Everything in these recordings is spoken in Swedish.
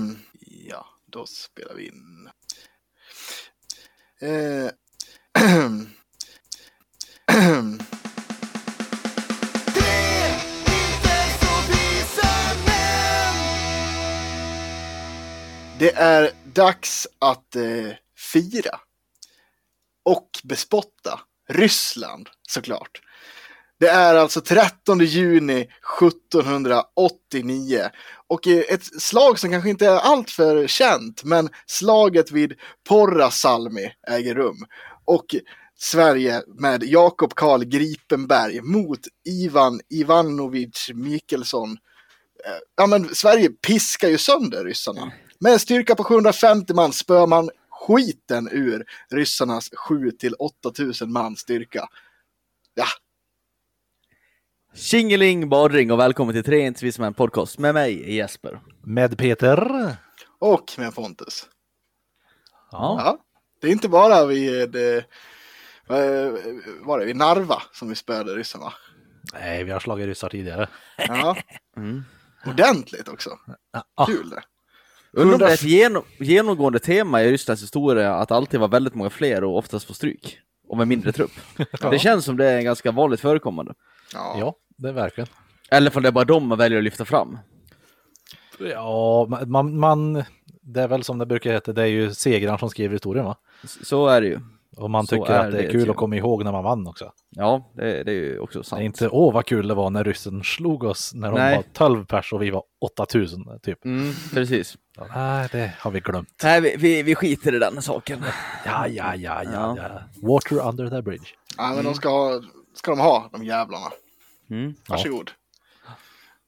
Ehm, ja, då spelar vi in. Eh, Det är dags att eh, fira. Och bespotta Ryssland såklart. Det är alltså 13 juni 1789 och eh, ett slag som kanske inte är alltför känt, men slaget vid Porrasalmi äger rum. Och Sverige med Jakob Karl Gripenberg mot Ivan Ivanovic Mikkelsson. Eh, ja, men Sverige piskar ju sönder ryssarna. Med en styrka på 750 man spöar man skiten ur ryssarnas 7 till 8000 man styrka. Ja, Tjingeling badring och välkommen till Tre inte vi som är en podcast med mig Jesper. Med Peter. och med Pontus. Ja. Ja, det är inte bara vid, eh, var det, vid Narva som vi spöade ryssarna. Nej, vi har slagit ryssar tidigare. Ja, Mm. ordentligt också. Ja. Kul det. Undrar om det är ett genom, genomgående tema i Rysslands historia att alltid var väldigt många fler och oftast på stryk. Och med mindre trupp. Det känns som det är ganska vanligt förekommande. Ja. Ja, det är verkligen. Eller för det är bara de man väljer att lyfta fram. Ja, man, man, det är väl som det brukar heta, det är ju segraren som skriver historien va? Så är det ju. Och man Så tycker att det är det, kul att komma ihåg när man vann också. Ja, det, det är ju också Det sant. är inte åh vad kul det var när ryssen slog oss när de Nej. var 12 pers och vi var 8000 typ. Mm, precis. Ja, Nej, det har vi glömt. Nej, vi, vi, vi skiter i den saken. Ja, ja, ja, ja, Ja. ja. Water under the bridge. Ja, men de ska, ha, ska de ha, de jävlarna. Mm. Varsågod.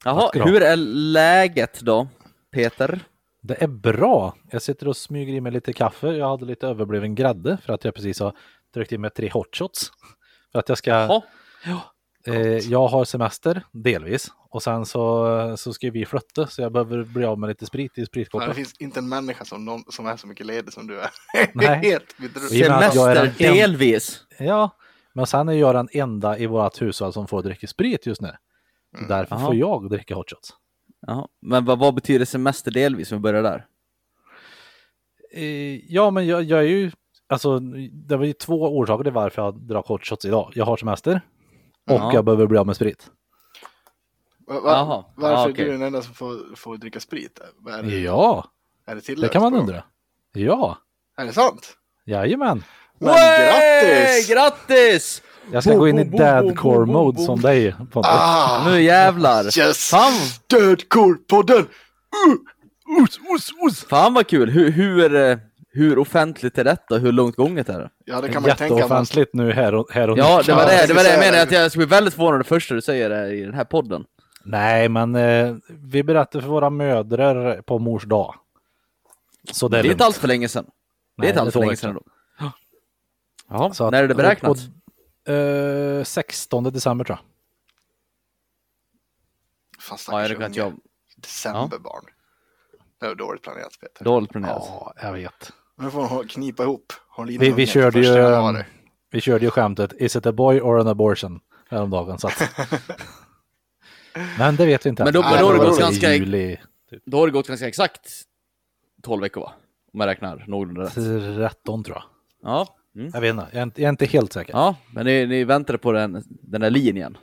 Jaha, ska du ha. hur är läget då, Peter? Det är bra. Jag sitter och smyger i mig lite kaffe. Jag hade lite överbliven grädde för att jag precis har tryckt i mig tre hot shots. För att jag ska, Jaha. eh, jag har semester delvis och sen så, så ska vi flytta så jag behöver bli av med lite sprit i Ja, det finns inte en människa som, någon, som är så mycket ledig som du är. Nej. Helt Semester delvis. Ja, men sen är jag den enda i vårt hushåll som får dricka sprit just nu. Så därför Jaha. får jag dricka hot shots. Jaha. Men vad, vad betyder semester delvis om vi börjar där? Eh, ja, men jag, jag är ju, alltså det var ju två orsaker till varför jag drack hot shots idag. Jag har semester och Ja. jag behöver bli av med sprit. Va, va, varför Ja, är okej. du den enda som får, får dricka sprit? Är det, Ja, är det, det kan man undra. Ja, Är det sant? jajamän. Men grattis! Grattis! Jag ska Boom, gå in i boom, boom, boom, dadcore boom, mode boom. som dig. Ah, Nu jävlar! yes! Fan, Dödkorpodden! Uh, us, us, us. fan vad kul! Hur, hur, eh, hur offentligt är detta? Hur långt gånget är det? Ja, det kan man tänka. Jätteoffentligt nu här och, här och Ja, nu. det var det, det var det jag menade, det. att jag skulle bli väldigt förvånad det första du säger det i den här podden. Nej, men eh, vi berättar för våra mödrar på mors dag. Så det Det är, är lugnt. inte allt för länge sedan. Det Nej, är inte det är allt för länge sedan då. Ja, att- när är det beräknat? och- och, eh, 16 december tror jag. Fan, ja, jag stackars unge. jag... Decemberbarn. Det var dåligt planerat Peter. Dåligt planerat. Ja, jag vet. Nu får hon knipa ihop. In Vi, vi, körde ju, januari. vi körde ju skämtet Is it a boy or an abortion? Häromdagen. Så att... Men det vet vi inte. Men då- men då har det gått i ganska- Juli Då har det gått ganska exakt 12 veckor va? Om jag räknar någorlunda rätt. 13 tror jag. Ja, mm. Jag vet inte. Jag är inte, jag är inte helt säker. ja men ni, ni väntade på den, den där linjen.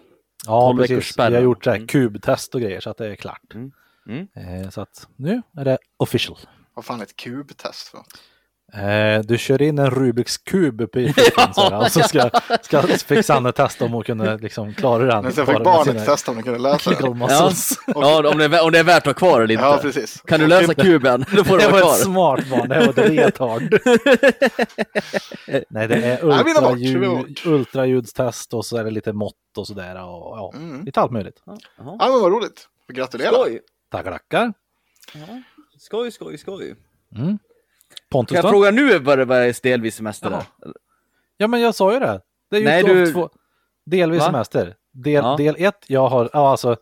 Ja, 12 veckors precis. Vi har gjort så här Mm. kubtest och grejer så att det är klart. Mm. Mm. Eh, så att nu är det official. Vad fan är ett kubtest för något? Eh, du kör in en Rubiks kub uppe i fickan så här, och så ska, ska fick Sanne testa om hon kunde liksom klara den. Men sen fick barnet sina testa om de kunde lösa det. muscles. Ja, om det, är, om det är värt att ha kvar eller inte. Ja, precis. Kan du lösa kuben, då får du Det vara var ett kvar. smart barn, det var ett retard. Nej, det är ultraljud, ultraljudstest och så är det lite mått och sådär. Och, ja, Mm. lite allt möjligt. Ja, men vad roligt. Gratulerar. Skoj. Tackar, tackar. skoj, skoj, skoj. Mm. Pontus Kan jag då? fråga nu vad det var delvis semester är? Ja, men jag sa ju det. Det är ju Nej, två, du- två, delvis Va? semester. Del, Ja. del ett, jag har, ja alltså,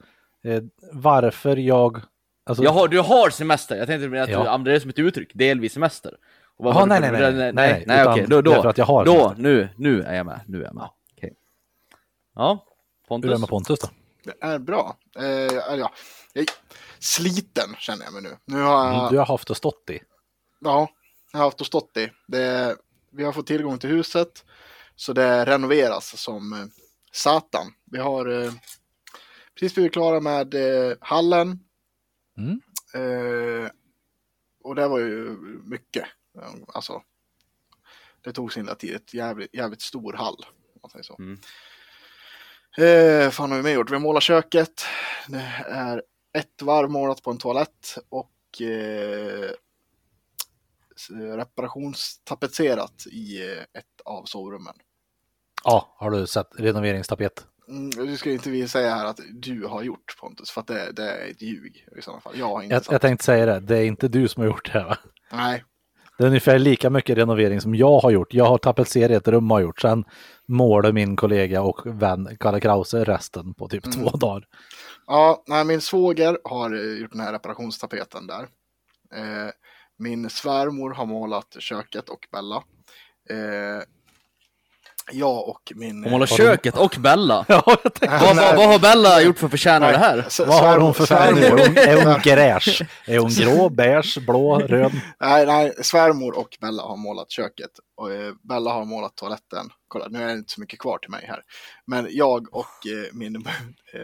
eh, varför jag... Alltså, Jaha, du har semester. Jag tänkte att Ja. du använde det som ett uttryck. Delvis semester. Och det nej, nej, nej, nej, nej, nej, okej, då, är då, att jag har då, semester. nu, nu är jag med, nu är jag med. Ja. Okej. Ja, hur är det Pontus. med Pontus då? Det är bra. Eh, ja, är sliten känner jag mig nu. Nu har jag, Mm, Du har haft och stått i. ja, haft och stått i. Det, vi har fått tillgång till huset. Så det renoveras som eh, satan. Vi har eh, precis blivit klara med eh, hallen. Mm. Och det var ju mycket. Alltså, det tog sin lilla tid. Ett jävligt, jävligt stor hall. Man säger så. Mm. Eh, fan har vi mer gjort? Vi har målat köket. Det är ett varv målat på en toalett och eh, reparationstapetserat i eh, ett av sovrummen. Ja, har du sett renoveringstapet? Mm, du ska inte vi säga här att du har gjort Pontus, för att det, det är ett ljug i sådana fall. Jag har inte Jag, jag tänkte säga det, det är inte du som har gjort det här va? Nej, Det är ungefär lika mycket renovering som jag har gjort. Jag har tapetserat ett rum har gjort. Sen målade min kollega och vän Kalle Krause resten på typ två dagar. Ja, nej, min svåger har eh, gjort den här reparationstapeten där. Eh, min svärmor har målat köket och Bella. Eh, jag och min... Hon målar eh, köket och Bella. Ja, jag tänkte, Vad, vad, vad har Bella gjort för att förtjäna det här? s- vad har hon för färg? Är hon, gräsch? Är hon grå, beige, blå, röd? Nej, nej, svärmor och Bella har målat köket. Och eh, Bella har målat toaletten. Kolla, nu är det inte så mycket kvar till mig här. Men jag och eh, min, eh,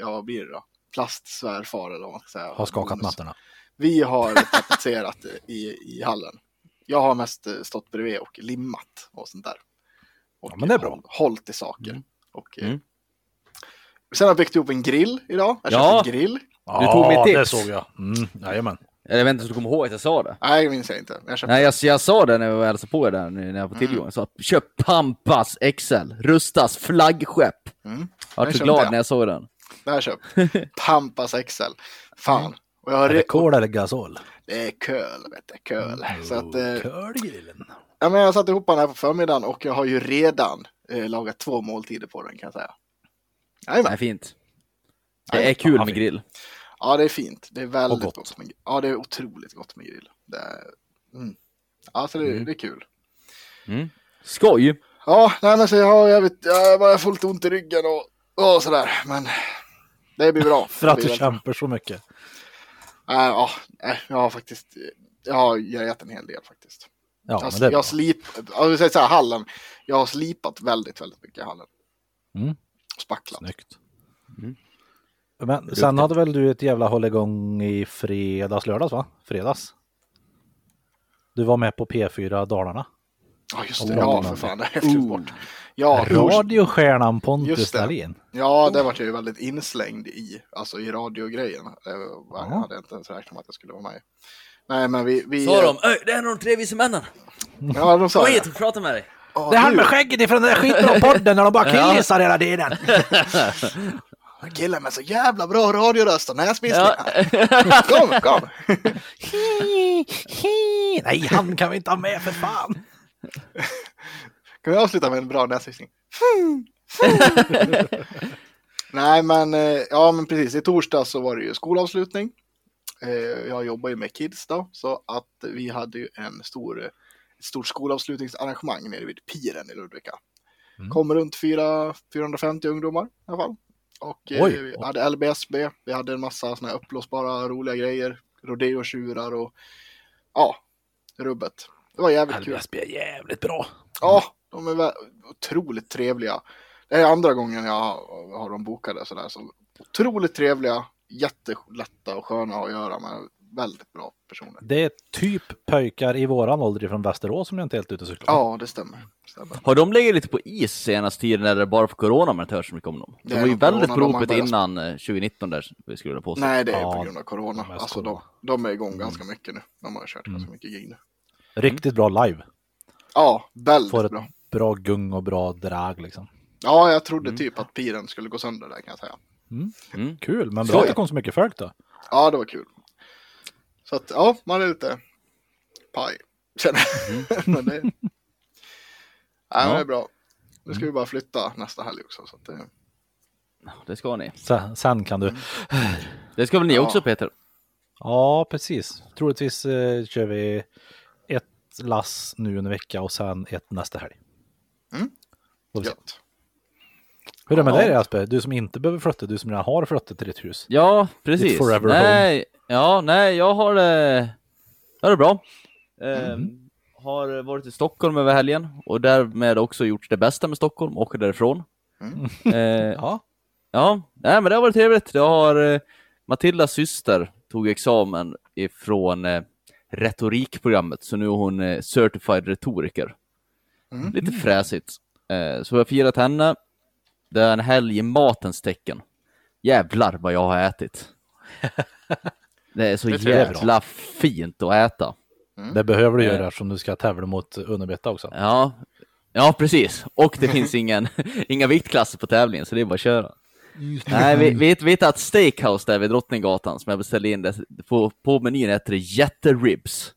ja vad blir det då? Plastsvärfar eller vad man ska säga. Har skakat Bonus. mattorna. Vi har tapetserat i, i hallen. Jag har mest eh, stått bredvid och limmat och sånt där. Och Ja, men det är bra. håll- Hållit i saker. Och, eh, Mm. Sen har jag byggt ihop en grill idag. Jag Ja. köpte en grill. Du tog mitt det tips. såg jag. Mm, jajamän. Jag vet inte om du kommer ihåg att jag sa det. Nej, det minns jag inte. Jag Nej, jag, jag sa det när jag hälsade på er där nu när jag var tillgång. Jag sa köp Pampas XL, Rustas flaggskepp. Mm. Jag var Den så glad jag. när jag såg den. Det har jag köpt. Pampas XL. Fan. Och jag har Är det kol eller gasol? det är köl, vet du. Köl. Så att, eh, Kölgrillen. ja, men jag satte ihop den här på förmiddagen och jag har ju redan eh, lagat två måltider på den kan jag säga. Jajamän. Nej, fint. Det är kul med grill. Ja, det är fint. Det är väldigt gott. gott. med grill. Ja, det är otroligt gott med grill. Det är, mm. Alltså, det, det är kul. Mm. Skoj! Ja, nej men så jag har jävligt, jag bara får lite ont i ryggen och, och sådär. Men det blir bra. För att Det du kämpar så mycket. Nej, ja, nej, jag har faktiskt, jag har grejat en hel del faktiskt. Ja, jag, men det är jag har slip, ja, vi säger så här, hallen. Jag har slipat väldigt, väldigt mycket i hallen. Mm. Spacklat. Snyggt. Mm. Men sen hade väl du ett jävla hålligång i fredags, lördags va? Fredags. Du var med på P4 Dalarna. Ja, just det. Ja, för fan. Det jag glömt bort. Ja, Radiostjärnan Pontus. Dahlin. ja, det var jag ju väldigt inslängd i. Alltså i radiogrejen. Det var- Jag Ja. hade inte ens räknat med att jag skulle vara med. Nej, men vi... vi Sa de, "Öj, det är en av de tre vise männen. Ja, de sa Kom det. hit och prata med dig. Ja, Det är han med skägget ifrån den där skitbra podden när de bara killgissar hela tiden. Killen med så jävla bra radioröst och näsvisslingar. Kom, kom! Nej, han kan vi inte ha med för fan. Kan vi avsluta med en bra näsvissling? Nej, men eh, ja, men precis. I torsdag så var det ju skolavslutning. Eh, Jag jobbar ju med kids då, så att vi hade ju en stor, ett stort skolavslutningsarrangemang nere vid piren i Ludvika. Mm. Kom runt 4, 450 ungdomar i alla fall. Och eh, Oj. vi hade LBSB, vi hade en massa såna här uppblåsbara roliga grejer, rodeo-tjurar och ja, rubbet. Det var jävligt kul. LBSB är jävligt bra. Ja, de är otroligt trevliga. Det är andra gången jag har dem bokade sådär. Så otroligt trevliga, jättelätta och sköna att göra med. Väldigt bra personer. Det är typ pojkar i våran ålder från Västerås som jag inte är helt ute och cyklar. Ja, det stämmer. stämmer. Har de legat lite på is senaste tiden eller bara för corona man inte hört så mycket om dem? De är var ju väldigt corona på de har ropet börjat- innan eh, 2019 där, vi skulle på sig. Nej, det är Ja, på grund av corona. Alltså, de, corona. de är igång ganska mycket nu. De har kört ganska mycket gig nu. Riktigt bra live. Ja, väldigt Får ett bra. Bra gung och bra drag liksom. Ja, jag trodde typ att piren skulle gå sönder där kan jag säga. Mm. Kul, men bra att det kom så mycket folk då. Ja, det var kul. Så att, ja, man är lite paj. Känner jag. men det, ja, men det är bra. Nu ska vi bara flytta nästa helg också. Så att det, Det ska ni. Sen, sen kan du. Det ska väl ni Ja. också Peter? Ja, precis. Troligtvis eh, kör vi ett lass nu en vecka och sen ett nästa helg. Mm. Gött. Hur är det med dig Asper? Du som inte behöver flytta, du som redan har flyttat till ditt hus. Ja, precis. Ditt forever nej, ja, nej, jag har det, jag har det bra. Eh, Har varit i Stockholm över helgen och därmed också gjort det bästa med Stockholm, åker därifrån. Eh, Ja. Ja, nej, men det har varit trevligt. Det har eh, Matildas syster tog examen ifrån eh, retorikprogrammet, så nu är hon eh, certified retoriker. Lite fräsigt. Eh, så jag har firat henne. Det är en helg i matens tecken. Jävlar vad jag har ätit. Det är så Det jävla fint att äta. Det behöver du Eh. göra eftersom du ska tävla mot Unnebeta också. Ja, ja precis. Och det finns ingen, inga viktklasser på tävlingen, så det är bara att köra. Nej, vi, vi, vi hittade ett steakhouse där vid Drottninggatan som jag beställde in. Det. På, på menyn heter det jätteribs.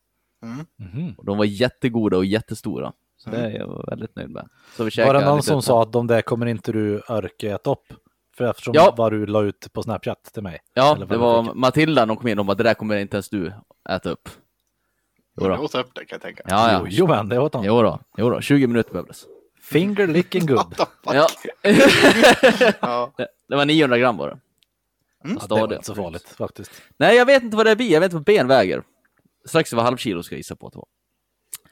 Mhm. Och de var jättegoda och jättestora. Så det är jag väldigt nöjd med. Så vi Var det någon som sa att de där kommer inte du orka äta upp? För eftersom Ja. vad du la ut på Snapchat till mig. Ja, det var fick. Matilda, de kom in och bara det där kommer inte ens du äta upp. Jo Jag då. åt upp det kan jag tänka. Ja, ja. Jo, jo men det åt han. Jo då. Jo då. 20 minuter behövdes. Finger licking good. Ja. Ja. Det- Det var 900 gram var det. Ja, det var inte så farligt faktiskt. Nej, jag vet inte vad det blir. Jag vet inte vad ben väger. Strax över halvkilo ska jag gissa på att det var.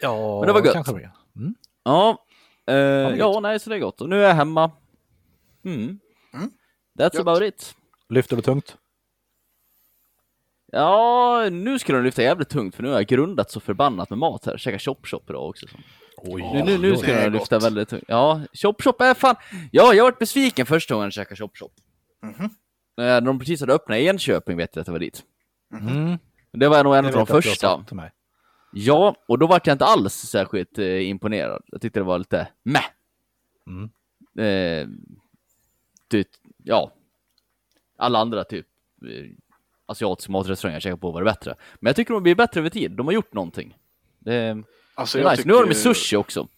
Ja, Men det var gött. Mm. Ja, eh, ja, nej, så det är gott. Och nu är jag hemma. Mm. Mm. That's Gött. about it. Lyfter du tungt? Ja, nu ska de lyfta jävligt tungt för nu har jag grundat så förbannat med mat här. Käka chop chop idag också. Så. Oj, Nu, nu, nu är de lyfta gott. väldigt tungt. Ja, chop chop är fan... Ja, jag varit besviken första gången jag käkade chop chop. Mhm. När de precis hade öppnat i Enköping vet jag att det var dit. Mm. Det var nog en av de jag första. Ja, och då var jag inte alls särskilt eh, imponerad. Jag tyckte det var lite meh. Mm. Eh, typ, ja. Alla andra typ eh, asiatiska matrestauranger jag käkat på var det bättre. Men jag tycker de blir bättre över tid. De har gjort någonting. Det, Alltså, det är nice. tycker... Nu har de med sushi också.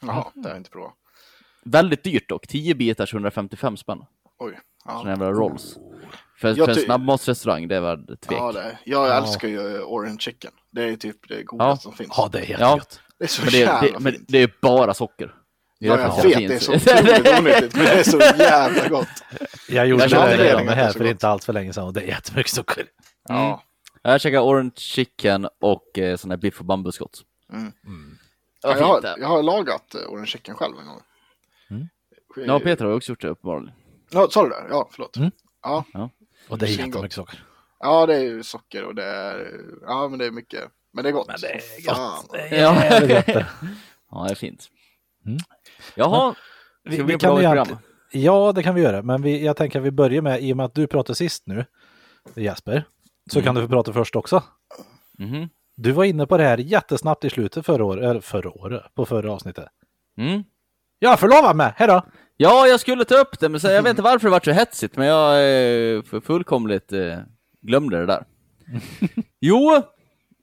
Jaha, det har jag inte provat. Väldigt dyrt dock. 10 bitar 155 spänn. Oj. Sådana Ja, jävla rolls. För, Jag för en snabbmatsrestaurang, det var tvek. ja det är. Jag Ja. älskar ju orange chicken. Det är typ det godaste som finns. Ja, det är helt Ja. gött. Det är så men det, jävla det, men fint. det är bara socker. Det är Ja, jag att det vet, det är så otroligt onyttigt, men det är så jävla gott. Jag gjorde Jag det det, det är här för inte allt för länge sedan och det är jättemycket socker. Ja. Jag käkade orange chicken och eh, sån här biff och bambuskott. Mm. Var Ja, jag, har, jag har lagat eh, orange chicken själv en gång. Mm. Ja, Peter har också gjort det uppenbarligen. Ja, sa du det? Ja, förlåt. Mm. Ja. Och det är jättemycket socker. ja, det är ju socker och det är... Ja, men det är mycket. Men det är gott. Men det är Fan. gott. Det är Ja. gott det. Ja, det är fint. Mm. Jaha, Vi, ska vi, vi kan program? egentligen- Ja, det kan vi göra. Men vi, jag tänker att vi börjar med, i och med att du pratade sist nu, Jesper, så kan du få prata först också. Mhm. Du var inne på det här jättesnabbt i slutet förra året, eller förra året, på förra avsnittet. Mm. Jag är förlovad med, hejdå! Ja, jag skulle ta upp det, men så, jag vet inte varför det var så hetsigt, men jag eh, fullkomligt eh, glömde det där. jo,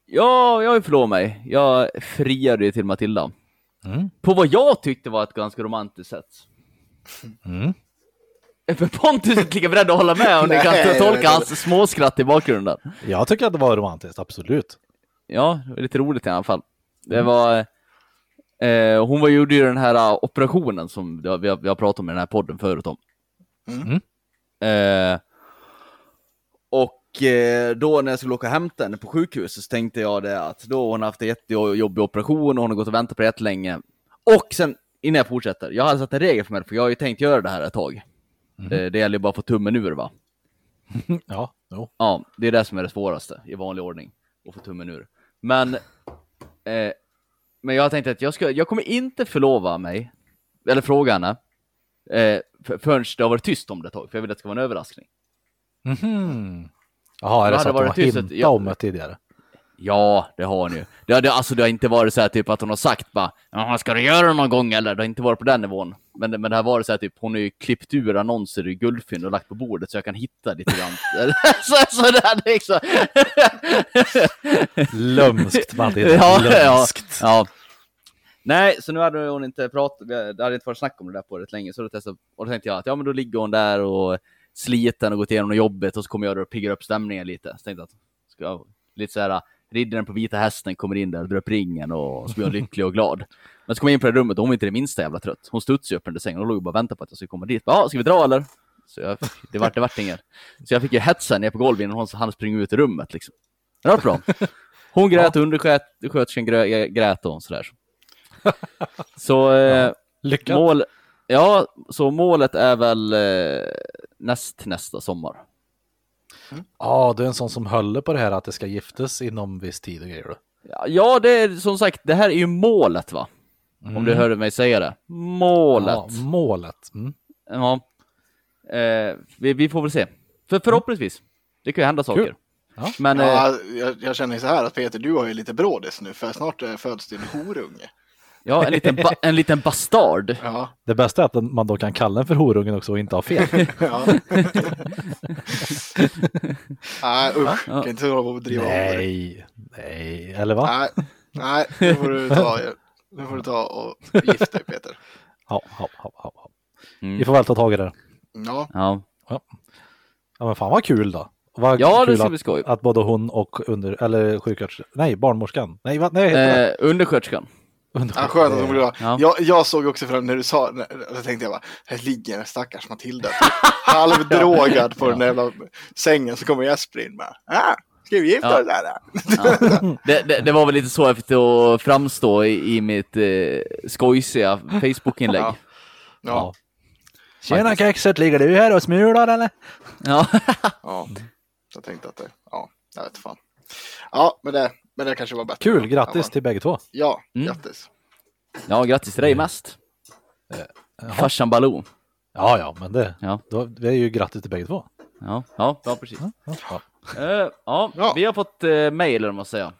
ja, jag förlovat mig. Jag friade ju till Matilda. Mm. På vad jag tyckte var ett ganska romantiskt sätt. Mm. För Pontus är inte lika beredd att hålla med om ni kan tolka hans småskratt i bakgrunden. Jag tycker att det var romantiskt, absolut. Ja, det var lite roligt i alla fall. Det var... Eh, hon var, gjorde ju den här eh, operationen som vi har, vi har, har pratat om i den här podden förut om. Mm. Eh, och eh, då när jag skulle åka och hämta henne på sjukhuset så tänkte jag det att då har hon haft en jättejobbig operation och hon har gått och väntat på det jättelänge. Och sen, innan jag fortsätter, jag hade satt en regel för mig, för jag har ju tänkt göra det här ett tag. Eh, det gäller ju bara att få tummen ur va? Ja, jo. Ja, det är det som är det svåraste i vanlig ordning. Att få tummen ur. Men, eh, men jag tänkte att jag, ska, jag kommer inte förlova mig, eller fråga henne, eh, för, förrän det har varit tyst om det ett tag, för jag vill att det ska vara en överraskning. Mhm. Jaha, är det så att de har hintat om det tidigare? Ja, det har hon ju. Det det, alltså, det har inte varit så här typ att hon har sagt bara "Jaha, ska du göra det någon gång eller? Det har inte varit på den nivån. Men, det- men det har varit så här typ, hon har ju klippt ur annonser i guldfynd och lagt på bordet så jag kan hitta lite grann. så, så där liksom. Lömskt, Matilda. ja, ja, Lömskt. ja. Nej, så nu hade hon inte pratat, det hade inte varit snack om det där på rätt länge, så då, testade, och då tänkte jag att ja men då ligger hon där och sliten och gått igenom jobbet och så kommer jag och piggar upp stämningen lite. Så tänkte jag att ska jag lite så här riddaren på vita hästen kommer in där, drar upp ringen och så blir hon lycklig och glad. Men så kommer jag in på det rummet och hon var inte det minsta jävla trött. Hon studsade upp under sängen och låg och bara väntade på att jag skulle komma dit. Ja, ska vi dra eller? Så jag, det vart det vart inget. Så jag fick ju hetsa ner på golvet innan hon hann springa ut i rummet liksom. Det var bra. Hon grät, undersköterskan grä, grät och sådär. Så eh, Lyckat. mål, ja, så målet är väl eh, näst nästa sommar. Ja, du är en sån som håller på det här att det ska giftas inom viss tid och grejer. Ja, det är som sagt, det här är ju målet va? Om du hörde mig säga det. Målet. Ja, målet. Mm. Ja. Eh, vi, vi får väl se. För förhoppningsvis. Det kan ju hända saker. Kul. Ja. Men eh, Ja, jag, jag känner så här att Peter, du har ju lite brådis nu för snart eh, föds din horunge. Ja, en liten, ba- en liten bastard. Ja, Det bästa är att man då kan kalla den för horungen också och inte ha fel. ja. Nej, usch. Ja. Kan inte hålla på och driva nej, nej, eller va? Nej, nej, nu får du ta, nu får du ta och gifta dig Peter. Ja, ja, ja, ja. Mm. Vi får väl ta tag i det. Ja, Ja, Ja, men fan vad kul då. Vad ja det ska att, bli skoj. att både hon och under, eller sjuksköterskan, nej barnmorskan, nej vad, nej, heter Eh, undersköterskan. Det? Under, ja skönt att de blir glada. Ja. Jag, jag såg också fram när du sa, när, då tänkte jag bara, här ligger den stackars Matilda. Halvdrogad på den där jävla sängen så kommer Jesper in med, ah, ska vi gifta Ja. oss där? Ja. Det, det, det var väl lite så jag fick att framstå i, i mitt eh, skojsiga Facebook-inlägg. Ja. Ja. Ja, Tjena kexet, ligger du här och smular eller? Ja. ja. Jag tänkte att det, ja, jag vet fan. Ja, men det, men det kanske var bättre. Kul, grattis till bägge två. Ja, Mm. grattis. ja, grattis till dig mest. Farsan Baloo. Ja, ja, men det, Ja. då, vi är ju grattis till bägge två. Ja, ja, ja precis. Ja, ja. Eh, ja, Ja. vi har fått uh, mail, eller vad man säger.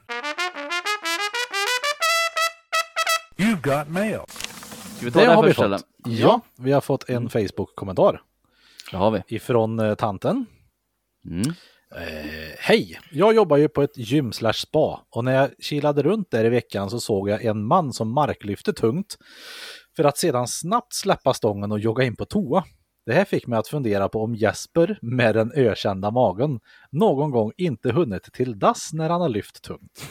You've got mail. Ska vi ta Det det, har vi först fått. eller? Ja, vi har fått en Facebook-kommentar Det har vi. ifrån eh, tanten. Mm. Eh, Hej! Jag jobbar ju på ett gym slash spa och när jag kilade runt där i veckan så såg jag en man som marklyfte tungt för att sedan snabbt släppa stången och jogga in på toa. Det här fick mig att fundera på om Jesper med den ökända magen någon gång inte hunnit till dass när han har lyft tungt.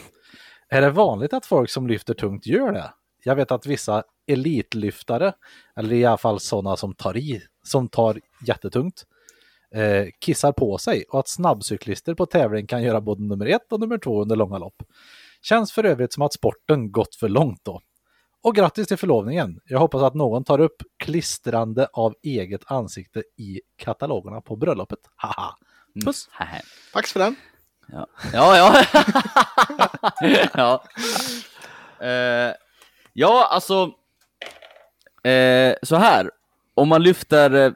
Är det vanligt att folk som lyfter tungt gör det? Jag vet att vissa elitlyftare, eller i alla fall sådana som tar i, som tar jättetungt, eh, kissar på sig och att snabbcyklister på tävling kan göra både nummer ett och nummer två under långa lopp. Känns för övrigt som att sporten gått för långt då. Och grattis till förlovningen! Jag hoppas att någon tar upp klistrande av eget ansikte i katalogerna på bröllopet. Haha! Puss! Haha. Tack för den. Ja, ja. Ja, ja. Eh, ja alltså. Eh, så här. Om man lyfter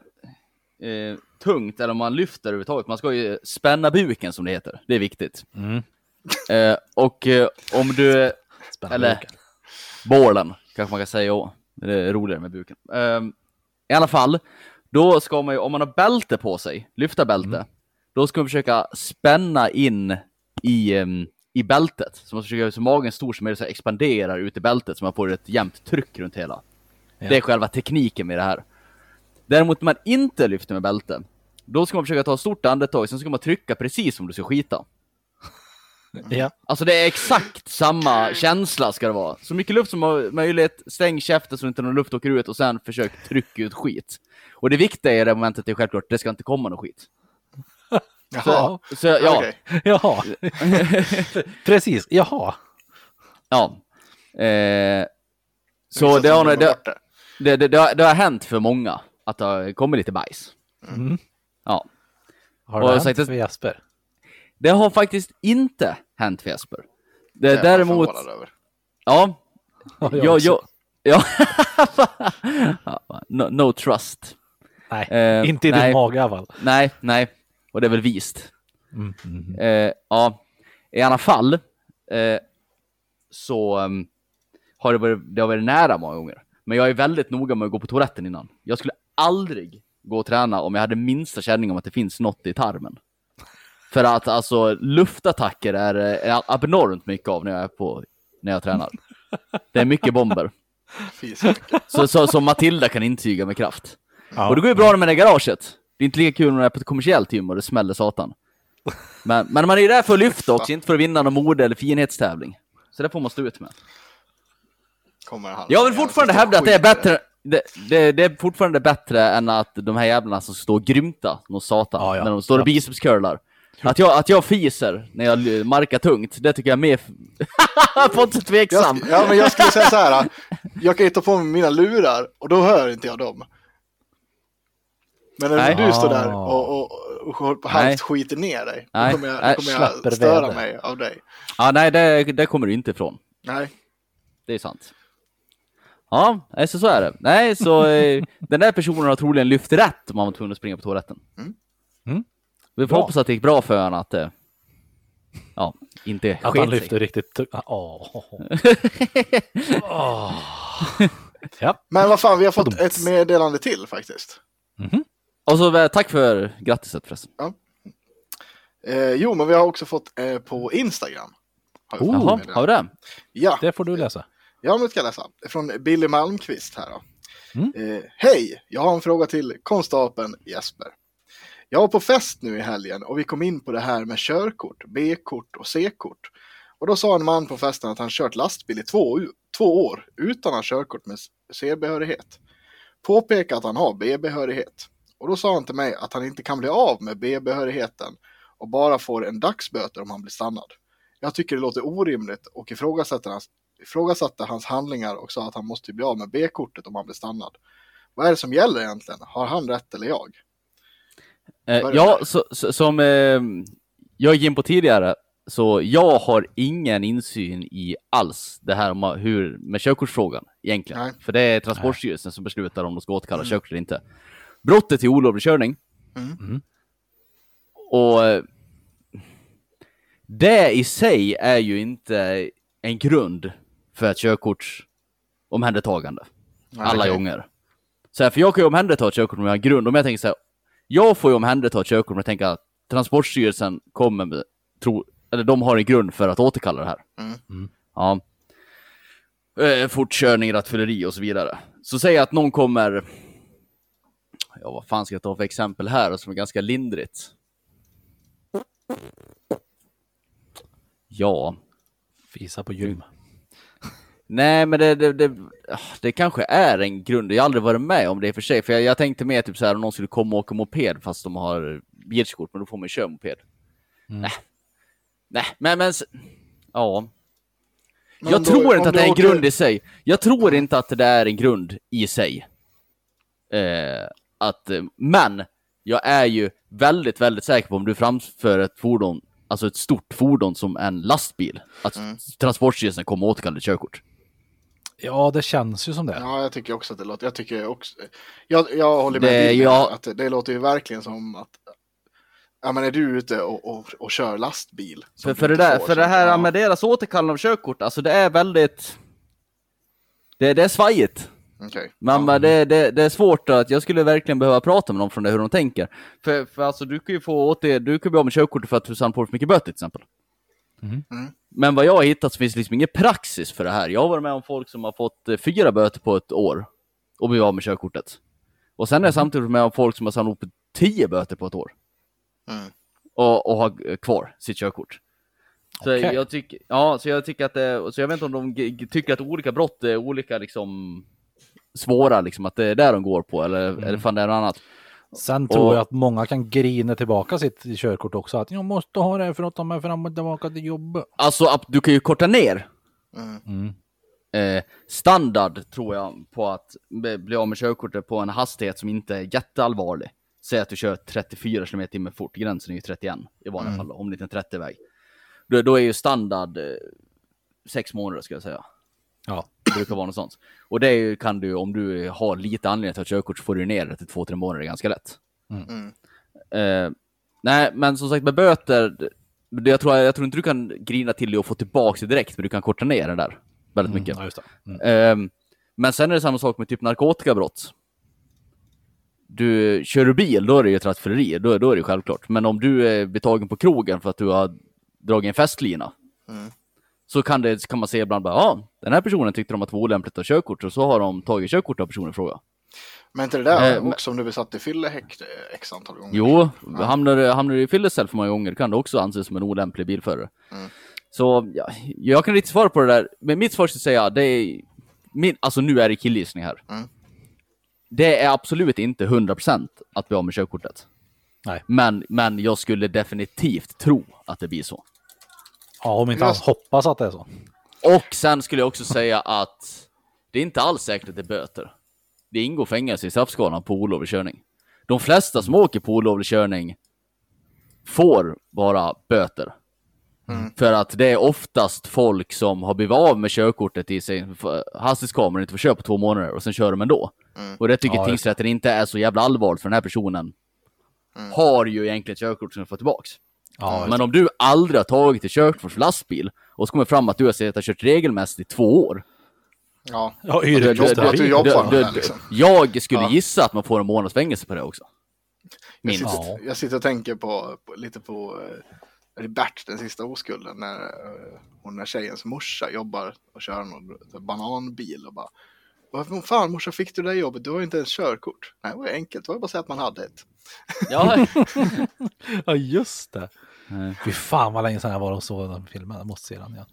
eh, tungt, eller om man lyfter överhuvudtaget, man ska ju spänna buken som det heter. Det är viktigt. Mm. Eh, och eh, om du, Spännande. eller bålen, kanske man kan säga. också. Det är roligare med buken. Eh, I alla fall, då ska man ju, om man har bälte på sig, lyfta bälte, då ska man försöka spänna in i, em, i bältet. Så man ska försöka göra så magen stor som möjligt, så expanderar ut i bältet så man får ett jämnt tryck runt hela. Det är själva tekniken med det här. Däremot när man inte lyfter med bälte, då ska man försöka ta ett stort andetag, sen ska man trycka precis som du ska skita. Ja. Alltså det är exakt samma känsla ska det vara. Så mycket luft som möjligt, stäng käften så inte någon luft åker ut och sen försök trycka ut skit. Och det viktiga i det momentet är självklart, det ska inte komma någon skit. Jaha. Så, ja, Okej. Jaha! Precis, jaha! ja. Eh, så det har, det, det. det, det, det, har, det har hänt för många att det kommit lite bajs. Mm. Ja. Har Och det jag har sagt hänt att- för Jesper? Det har faktiskt inte hänt för Jesper. Det, Det är jag däremot, över. ja, Ja, jag ja, också. ja, no, no trust. Nej, Eh, inte i nej. din mage i. Nej, nej, och det är väl vist. Mm, mm. Eh, ja, i alla fall eh, så um, har det varit, det har varit nära många gånger. Men jag är väldigt noga med att gå på toaletten innan. Jag skulle aldrig gå och träna om jag hade minsta känning om att det finns något i tarmen. För att alltså luftattacker är, är abnormt mycket av när jag är på, när jag tränar. Det är mycket bomber. Så. Så, så, som Matilda kan intyga med kraft. Ja. Och det går ju bra med det garaget. Det är inte lika kul när det är på ett kommersiellt gym och det smäller satan. Men, men man är ju där för att lyfta också, inte för att vinna någon mode eller finhetstävling. Så det får man stå ut med. Kommer han. Jag vill fortfarande hävda att det är bättre. Det, det, det är fortfarande bättre än att de här jävlarna som står och grymta någon satan Ja, ja. när de står och bicepscurlar. Att jag, att jag fiser när jag markar tungt, det tycker jag är mer... Pontus är tveksam. Jag, ja, men jag skulle säga så här. Jag kan ju ta på mig mina lurar och då hör inte jag dem. Men när du står där Ah. och, och, och Nej. halvt skiter ner dig, Nej. då kommer jag, då kommer jag störa väder. mig av dig. Ja, nej, det, det kommer du inte ifrån. Nej. Det är sant. Ja, nej, så, så är det. Nej, så eh, den där personen har troligen lyft rätt om han var tvungen att springa på toaletten. Mm. Mm. Vi får Bra. hoppas att det gick bra för honom att det... Ja, inte Att han sket sig. lyfter riktigt. Åh. Åh. Ja, Men vad fan, vi har fått ett meddelande till faktiskt. Och så eh, tack för grattiset förresten. Eh, jo, men vi har också fått eh, på Instagram. Har vi Oh. har vi det? Ja, det får du läsa. Ja, men ska jag läsa. Från Billy Malmqvist här då. Mm. Eh, Hej, jag har en fråga till konstapeln Jesper. Jag var på fest nu i helgen och vi kom in på det här med körkort, B-kort och C-kort. Och då sa en man på festen att han kört lastbil i två, två år utan att ha körkort med C-behörighet. Påpeka att han har B-behörighet. Och då sa han till mig att han inte kan bli av med B-behörigheten och bara får en dagsböter om han blir stannad. Jag tycker det låter orimligt och ifrågasätter hans, ifrågasatte hans handlingar och sa att han måste bli av med B-kortet om han blir stannad. Vad är det som gäller egentligen? Har han rätt eller jag? Eh, ja, så, så, som eh, jag gick in på tidigare, så jag har ingen insyn i alls det här med, hur, med körkortsfrågan egentligen. Nej. För det är Transportstyrelsen som beslutar om de ska återkalla körkort eller inte. Brottet är olovlig körning. Mm. Och eh, det i sig är ju inte en grund för ett körkortsomhändertagande. Alla okej. gånger. Så här, för jag kan ju omhänderta ett körkort om jag har grund. Om jag tänker så här, jag får ju omhänderta ett körkort om jag tänker att Transportstyrelsen kommer med, tro, eller de har en grund för att återkalla det här. Mm. Ja. Eh, fortkörning, rattfylleri och så vidare. Så säg att någon kommer, ja vad fan ska jag ta för exempel här som är ganska lindrigt? Ja, Fisa på gym. Nej, men det, det, det, ah, det kanske är en grund. Jag har aldrig varit med om det i och för sig. För jag, jag tänkte mer typ så här om någon skulle komma och åka moped fast de har bilkort, men då får man ju köra moped. Nej. Nej, men, men ja. Men Jag tror inte att det är en åker- grund i sig. Jag tror inte att det är en grund i sig. Eh, att, men jag är ju väldigt, väldigt säker på om du framför ett fordon, alltså ett stort fordon som en lastbil, att Mm. Transportstyrelsen kommer återkalla ditt körkort. Ja, det känns ju som det. Ja, jag tycker också att det låter. Jag tycker också. Jag, jag håller med Det- dig. ja. Att det, det låter ju verkligen som att. Ja, men är du ute och, och, och kör lastbil? För, för, det, där, får, för så- det här ja. med deras återkallande av körkort, alltså det är väldigt... Det, det är svajigt. Okej. Men men det, det, det är svårt att, jag skulle verkligen behöva prata med dem från det, hur de tänker. För, för alltså du kan ju få åter, du kan bli av med körkortet för att du får för mycket böter till exempel. Mhm. Mm. Men vad jag har hittat så finns det liksom ingen praxis för det här. Jag har varit med om folk som har fått eh, fyra böter på ett år och blivit av med körkortet. Och sen är jag samtidigt med om folk som har samlat upp tio böter på ett år Mm. och, och har eh, kvar sitt körkort. Så Okej. jag tycker, ja, så jag tycker att det, så jag vet inte om de tycker att olika brott är olika liksom svåra, liksom att det är där de går på, eller, Mm. eller fan det är något annat. Sen tror Och- jag att många kan grina tillbaka sitt körkort också. Att jag måste ha det för att ta mig fram och tillbaka till jobbet. Alltså, att du kan ju korta ner Mm. Mm. eh, standard, tror jag, på att bli av med körkortet på en hastighet som inte är jätteallvarlig. Säg att du kör 34 km i timmen fort, gränsen är ju 31 i vanliga fall, om det inte är en 30-väg. Då, då är ju standard eh, sex månader, ska jag säga. Ja. Det brukar vara något sånt. Och det kan du, om du har lite anledning att ta körkort, så får du ner det till två, tre månader ganska lätt. Mm. Eh, nej, men som sagt med böter, det, jag, tror, jag tror inte du kan grina till dig och få tillbaka det direkt, men du kan korta ner det där väldigt mycket. Ja, just det. Mm. Ehm, men sen är det samma sak med typ narkotikabrott. Du, kör du bil, då är det ju rattfylleri, då, då är det ju självklart. Men om du är betagen på krogen för att du har dragit en festlina, Mm. Så kan, det, kan man se ibland bara, ja, den här personen tyckte de att var olämpligt att ha körkort, och så har de tagit körkort av personen i fråga. Men inte det där Eh, men- också om du blir satt i fyllehäkt eh, x antal gånger? Jo, hamnar, du- hamnar du i fyllecell för många gånger kan du också anses som en olämplig bilförare. Mm. Så ja, jag kan inte svara på det där, men mitt svar skulle säga det är, min, alltså nu är det killgissning här. Mm. Det är absolut inte 100% att bli av med körkortet. Nej. Men, men jag skulle definitivt tro att det blir så. Ja, om inte han hoppas att det är så. Och sen skulle jag också säga att det är inte alls säkert att det är böter. Det ingår fängelse i straffskalan på olovlig körning. De flesta som åker på olovlig körning får bara böter. För att det är oftast folk som har blivit av med körkortet i sig, hastighetskameran inte får köra på två månader och sen kör de ändå. Och det tycker Ja, tingsrätten inte är så jävla allvarligt för den här personen. Har ju egentligen ett körkort som får tillbaks. Ja, Men om du aldrig har tagit ett körkort för lastbil och så kommer fram att du har sett att kört regelmässigt i två år. Ja. ja Du- du- jobbar- du- du jobbar du- med det, du- liksom. Jag skulle Ja. gissa att man får en månads fängelse på det också. Jag Minst. sitter, Ja. jag sitter och tänker på, på lite på eh, är det Bert, den sista oskulden, när eh, hon är tjejens morsa jobbar och kör någon bananbil och bara vad fan morsa fick du det där jobbet? Du har ju inte ens körkort. Nej, det var ju enkelt. Det var ju bara att säga att man hade ett. Ja, Ja, just det. Fy fan vad länge sedan jag var och såg den filmen. Jag måste se den igen.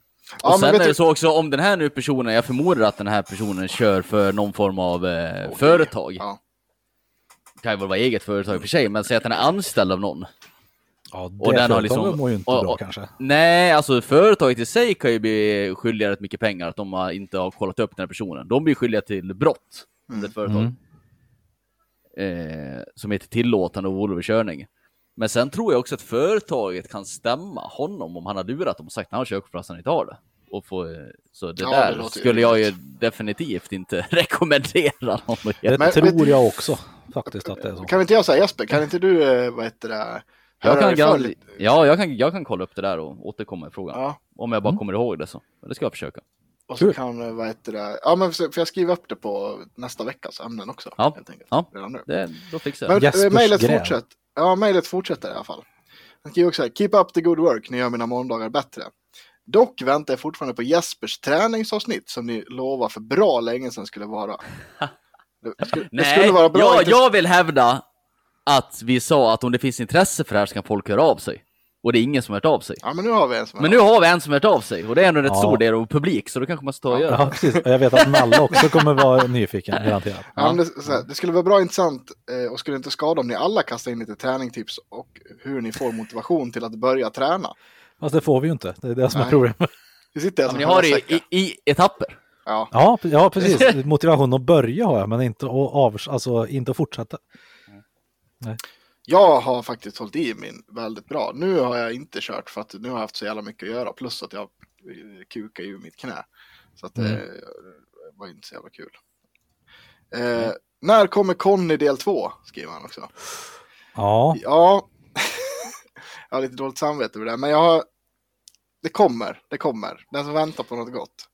Ja, och sen är du- det så också om den här nu personen, jag förmodar att den här personen kör för någon form av eh, Okej. företag. Ja. Kan ju väl vara eget företag för sig, men säg att den är anställd av någon. Ja, det Och den har liksom- mår ju inte och- bra och- kanske. Nej, alltså företaget i sig kan ju bli skyldiga rätt mycket pengar att de har inte har kollat upp den här personen. De blir skyldiga till brott, mm. ett företag. Mm. Eh, som heter tillåtande av olovlig körning. Men sen tror jag också att företaget kan stämma honom om han har lurat dem och sagt att han har körkort han inte har det. Och få, eh, så det Ja, det där ju skulle jag ju definitivt inte rekommendera någon att göra. Det Men- tror jag också faktiskt att det är så. Kan inte jag säga Jesper, kan inte du, eh, vad heter det, Jag kan, lite? ja, jag kan, jag kan kolla upp det där och återkomma i frågan. Ja, Om jag bara Mm. kommer ihåg det så. Men det ska jag försöka. och så Kul. kan, eh, vad heter det, ja men för för jag skriver upp det på nästa veckas ämnen också. Ja. Helt enkelt, Ja. Det, då fixar jag Men det. Eh, mejlet gräv. Ja, mejlet fortsätter i alla fall. Han skriver också här, keep up the good work, ni gör mina måndagar bättre. Dock väntar jag fortfarande på Jespers träningsavsnitt som ni lovade för bra länge sedan skulle vara. Det skulle, det Nej, skulle vara bra. jag, inte- jag vill hävda att vi sa att om det finns intresse för det här så kan folk höra av sig. Och det är ingen som har hört av sig. Ja, men nu har vi en som Men nu har vi en som har hört av sig och det är ändå en rätt Ja. stor del av publik så då kanske man ska ta och göra. Ja, precis. Och jag vet att Nalle också kommer vara nyfiken, garanterat. Ja, det, så här, det skulle vara bra intressant eh, och skulle inte skada om ni alla kastar in lite träningstips och hur ni får motivation till att börja träna. Fast det får vi ju inte. Det är det som är Nej. problemet. Vi sitter här Ja, som men ni har det i, i, i etapper. Ja, Ja, precis. Motivation att börja har jag, men inte att, av, alltså, inte att fortsätta. Jag har faktiskt hållit i min väldigt bra. Nu har jag inte kört för att nu har jag haft så jävla mycket att göra. Plus att jag eh, kukar ju mitt knä. Så att det Mm. eh, var inte så jävla kul. Eh, när kommer Conny del 2? Skriver han också. Ja, Ja, jag har lite dåligt samvete över det. Men jag har... Det kommer, det kommer. Den som väntar på något gott.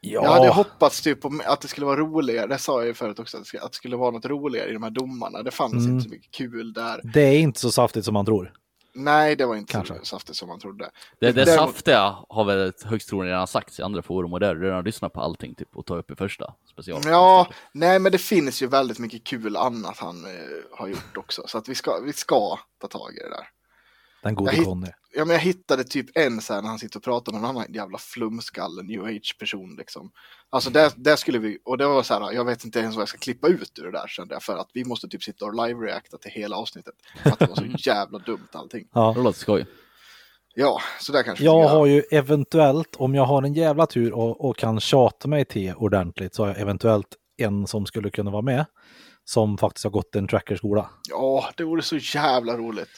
Jag hade ja. hoppats typ på att det skulle vara roligare. Det sa jag ju förut också. Att det skulle- att det skulle vara något roligare i de här domarna. Det fanns Mm. inte så mycket kul där. det är inte så saftigt som man tror. Nej, det var inte Kanske. så saftigt som man trodde. Det, det Däremot- saftiga har väl högst troligen redan sagts i andra forum och där har redan lyssnat på allting typ och ta upp i första special. Ja, nej, men det finns ju väldigt mycket kul annat han eh, har gjort också. Så att vi ska, vi ska ta tag i det där. Den gode Jag hitt- Conny. Ja, men jag hittade typ en så här när han sitter och pratar med en annan jävla flumskalle, new age-person liksom. Alltså där, där skulle vi, och det var så här, jag vet inte ens vad jag ska klippa ut ur det där kände jag, för att vi måste typ sitta och live-reacta till hela avsnittet. För att det var så jävla dumt allting. Ja. Det låter skoj. Ja, så där kanske Jag har ju eventuellt, om jag har en jävla tur och, och kan tjata mig till ordentligt, så har jag eventuellt en som skulle kunna vara med. Som faktiskt har gått en trackerskola. Ja, det vore så jävla roligt.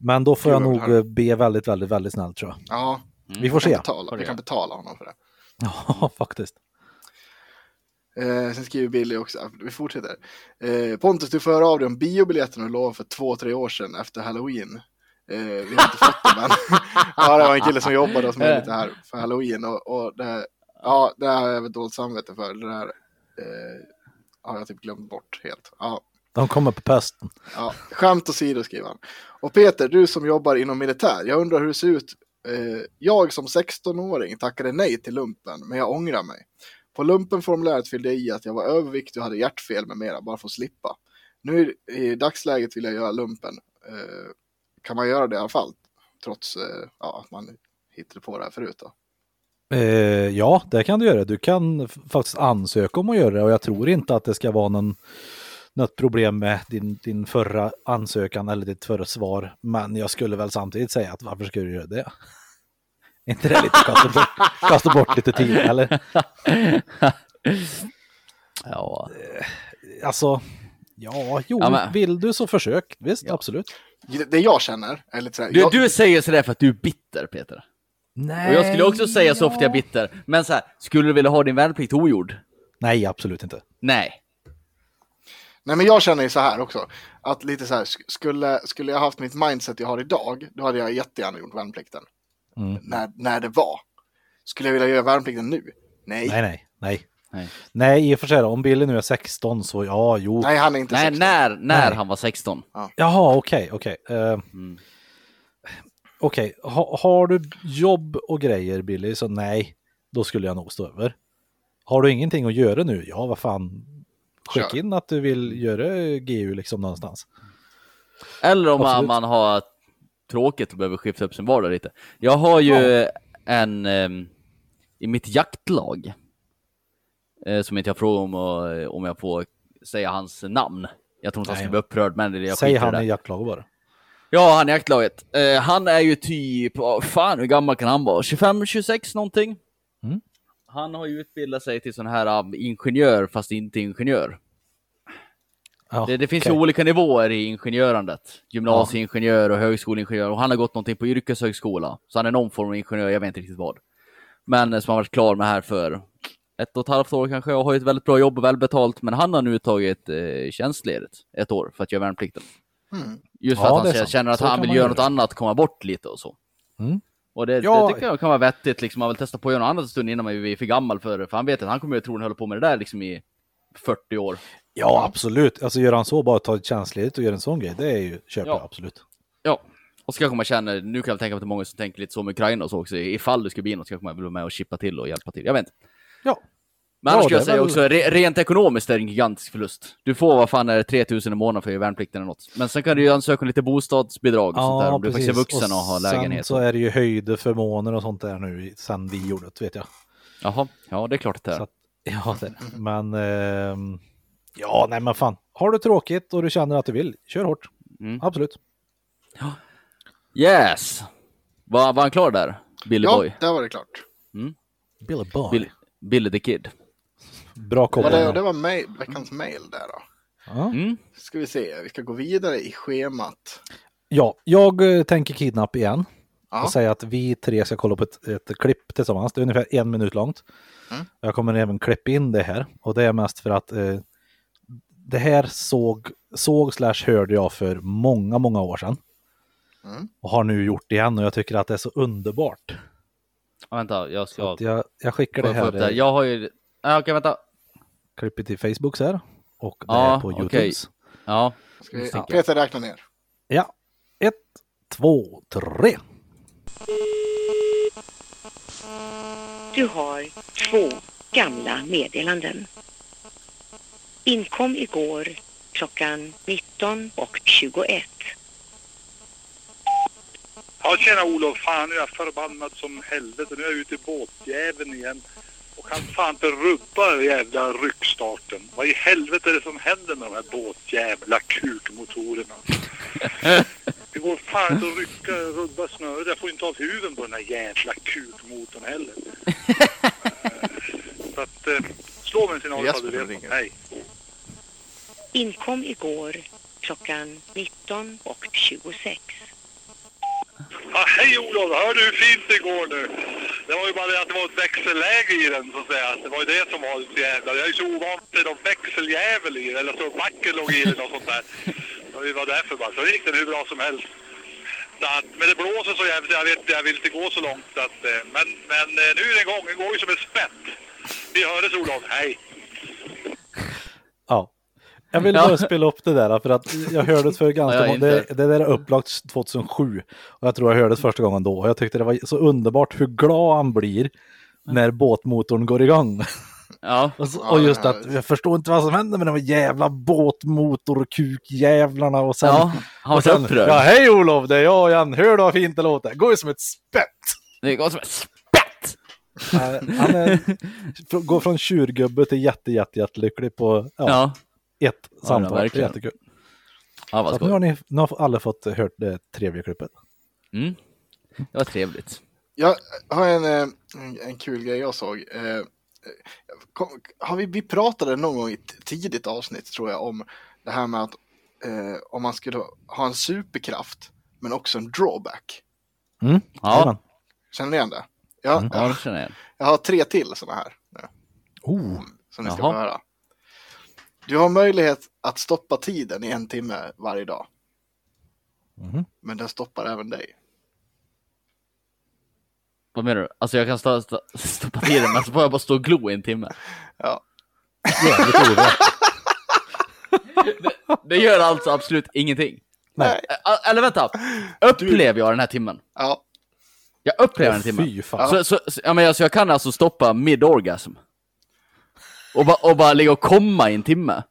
Men då får jag nog eh, be väldigt, väldigt, väldigt snällt tror jag. Ja, Vi får vi kan, se. betala, Får vi kan betala honom för det. Ja, faktiskt. Eh, sen skriver Billy också, vi fortsätter. Eh, Pontus, du får höra av dig om biobiljetterna du lovade för två, tre år sedan efter halloween. Eh, vi har inte fått dem än. ja, det var en kille som jobbade hos mig lite här för halloween. Och, och det, ja, det har jag väl dåligt samvete för. Det där eh, har jag typ glömt bort helt. Ja, De kommer på pösten. Ja, skämt åsido skriver han. Och Peter, du som jobbar inom militär, jag undrar hur det ser ut. Eh, jag som 16-åring tackade nej till lumpen, men jag ångrar mig. På lumpenformuläret fyllde jag i att jag var överviktig och hade hjärtfel med mera, bara för att slippa. Nu i, i dagsläget vill jag göra lumpen. Eh, kan man göra det i alla fall? Trots eh, ja, att man hittade på det här förut då. Eh, ja, det kan du göra. Du kan faktiskt ansöka om att göra det och jag tror inte att det ska vara någon, något problem med din, din förra ansökan eller ditt förra svar. Men jag skulle väl samtidigt säga att varför ska du göra det? Inte det lite kasta bort, kasta bort lite tid eller? Ja, Alltså, ja, jo, Ja, vill du så försök. Visst, absolut. Det, det jag känner är lite sådär. du, jag, du säger sådär för att du är bitter, Peter. Nej, Och jag skulle också säga så att jag är bitter. Men så här, skulle du vilja ha din värnplikt ogjord? Nej, absolut inte. Nej. Nej men jag känner ju så här också. Att lite så här, sk- skulle, skulle jag haft mitt mindset jag har idag, då hade jag jättegärna gjort värnplikten. Mm. När, när det var. Skulle jag vilja göra värnplikten nu? Nej. Nej, nej, nej. Nej. Nej, i och för sig, om Billy nu är 16 så ja, jo. Nej, han är inte Nej, 16. när, när Nej. han var 16. Jaha, okej, okej. Eh, Mm. Okej, ha, har du jobb och grejer Billy, så nej, då skulle jag nog stå över. Har du ingenting att göra nu, ja vad fan, skicka Kör. in att du vill göra GU liksom någonstans. Eller om man, man har tråkigt och behöver skifta upp sin vardag lite. Jag har ju en ehm, i mitt jaktlag eh, som inte jag frågar om, och, om jag får säga hans namn. Jag tror inte han ska bli upprörd, men jag Säg han det. i jaktlaget bara. Ja, han i jaktlaget. Eh, han är ju typ, vad fan hur gammal kan han vara? 25, 26 någonting? Mm. Han har ju utbildat sig till sån här um, ingenjör fast inte ingenjör. Ja, Det, det finns okej. ju olika nivåer i ingenjörandet. Gymnasieingenjör och högskoleingenjör. Och han har gått någonting på yrkeshögskola. Så han är någon form av ingenjör, jag vet inte riktigt vad. Men eh, som har varit klar med här för ett och ett halvt år kanske och har ju ett väldigt bra jobb och välbetalt. Men han har nu tagit eh, tjänstledigt ett år för att göra värnplikten. Mm. Just för Ja, att det han känner att Så han vill göra något annat, komma bort lite och så. Mm. Och det, Ja. det tycker jag kan vara vettigt, liksom. man vill testa på att göra något annat en stund innan man är för gammal för det. För han vet att han kommer ju troligen hålla på med det där liksom i 40 år. Ja, absolut. Alltså gör han så, bara ta ett tjänstledigt och göra en sån grej, det är ju, köper Ja. jag absolut. Ja, och så kanske man känner, nu kan jag tänka mig att det är många som tänker lite så med Ukraina och så också, ifall det skulle bli något så kanske man vill vara med och chippa till och hjälpa till. Jag vet inte. Ja. Men Ja, annars skulle det jag säga väl- också, re rent ekonomiskt är det en gigantisk förlust. Du får, vad fan är det, 3000 i månaden för att värnplikten eller något. Men sen kan du ju ansöka om lite bostadsbidrag och sånt där om du faktiskt är vuxen och, har sen lägenhet. så är det ju höjdförmåner och sånt där nu sen vi gjorde det, vet jag. Jaha, ja det är klart att det är. Att, ja, det. Men ehm, ja, nej men fan. Har du tråkigt och du känner att du vill, kör hårt. Mm. Absolut. Yes! Var, var han klar där? Billy Ja, Boy? där var det klart. Billy Boy. Bill, Billy the Kid? Bra Var koppling. det, det var mail, veckans mail där då. Mm? Ska vi se, vi ska gå vidare i schemat. ja, jag eh, tänker kidnapp igen. Ja, och säga att vi tre ska kolla på ett, ett klipp tillsammans. Det är ungefär en minut långt. Mm. Jag kommer även klippa in det här och det är mest för att eh, det här såg, såg slash hörde jag för många, många år sedan. Mm. Och har nu gjort det igen och jag tycker att det är så underbart. Ja, vänta, jag ska... jag, jag skickar det här det? eh, Jag har ju... Ja, Okej, vänta. klippet till Facebook så här. Och det Ja, är på okej. YouTubes. Ja. ska vi, misstänker. Peter räknar ner. Ja, ett, två, tre. Du har två gamla meddelanden. Inkom igår klockan 19 och 21. Ja, tjena Olof. Fan, nu är jag förbannad som helvete. Nu är jag ute i båtjäveln igen. Och kan fan inte rubba den jävla ryckstarten. Vad i helvete är det som händer med de här båtjävla kukmotorerna? Det går fan inte att rycka, rubba snöret. Jag får inte av huven på den här jävla kukmotorn heller. Eh, Så att, eh, slå mig en signal ifall du vet. Hej. Inkom igår klockan 19 och 26. Ja, hej Olof, hörde du hur fint det går nu? Det var ju bara det att det var ett växelläge i den så att säga. Det var ju det som var så jävla... Jag är ju så ovan vid någon växeljävel i den, eller så backen låg i den och sånt där. Det var därför bara. Så gick den hur bra som helst. Så att, men det blåser så jävligt, jag vet jag vill inte gå så långt. Så att, eh, men, men eh, nu är det igång, den går ju som en spett. Vi hördes Olof, hej! Ja. Jag vill Ja. bara spela upp det där för att jag hörde det för ganska många, det, det där är upplagt 2007 och jag tror jag hörde det första gången då och jag tyckte det var så underbart hur glad han blir när båtmotorn går igång. Ja. Och, just det att jag förstår inte vad som händer med de jävla båtmotorkukjävlarna och sen... Ja, han var och så sen, upprörd. Ja, hej Olof, det är jag igen. Hör du vad fint det låter? Går ju som ett spett. Det går som ett spett! Han är, går från tjurgubbe till jätte, jätte, jättelycklig på ja, Ja. Ett Ja, samtal. verkligen. Jättekul. Ja, vad Så nu har ni nu har alla fått hört det trevliga klippet. Mm. Det var trevligt. Jag har en, eh, en, en kul grej jag såg. Eh, eh, kom, har vi, vi pratade någon gång i ett tidigt avsnitt tror jag om det här med att eh, om man skulle ha en superkraft men också en drawback. Mm. Ja. Känner ni igen det? Ja, Mm. ja det känner jag jag har tre till sådana här nu, Oh. som ni ska Jaha. få höra. Du har möjlighet att stoppa tiden i en timme varje dag. Mhm. Men den stoppar även dig. Vad menar du? Alltså jag kan stå, stå, stoppa tiden men så får jag bara stå och glo i en timme. Ja. Jävligt orätt. Det gör alltså absolut ingenting. Nej. Eller vänta, upplever jag den här timmen? Ja, Jag upplever den här timmen. Fy fan. Så, så, så, ja, men alltså, jag kan alltså stoppa mid-orgasm. Och, ba, och bara ligga och komma i en timme.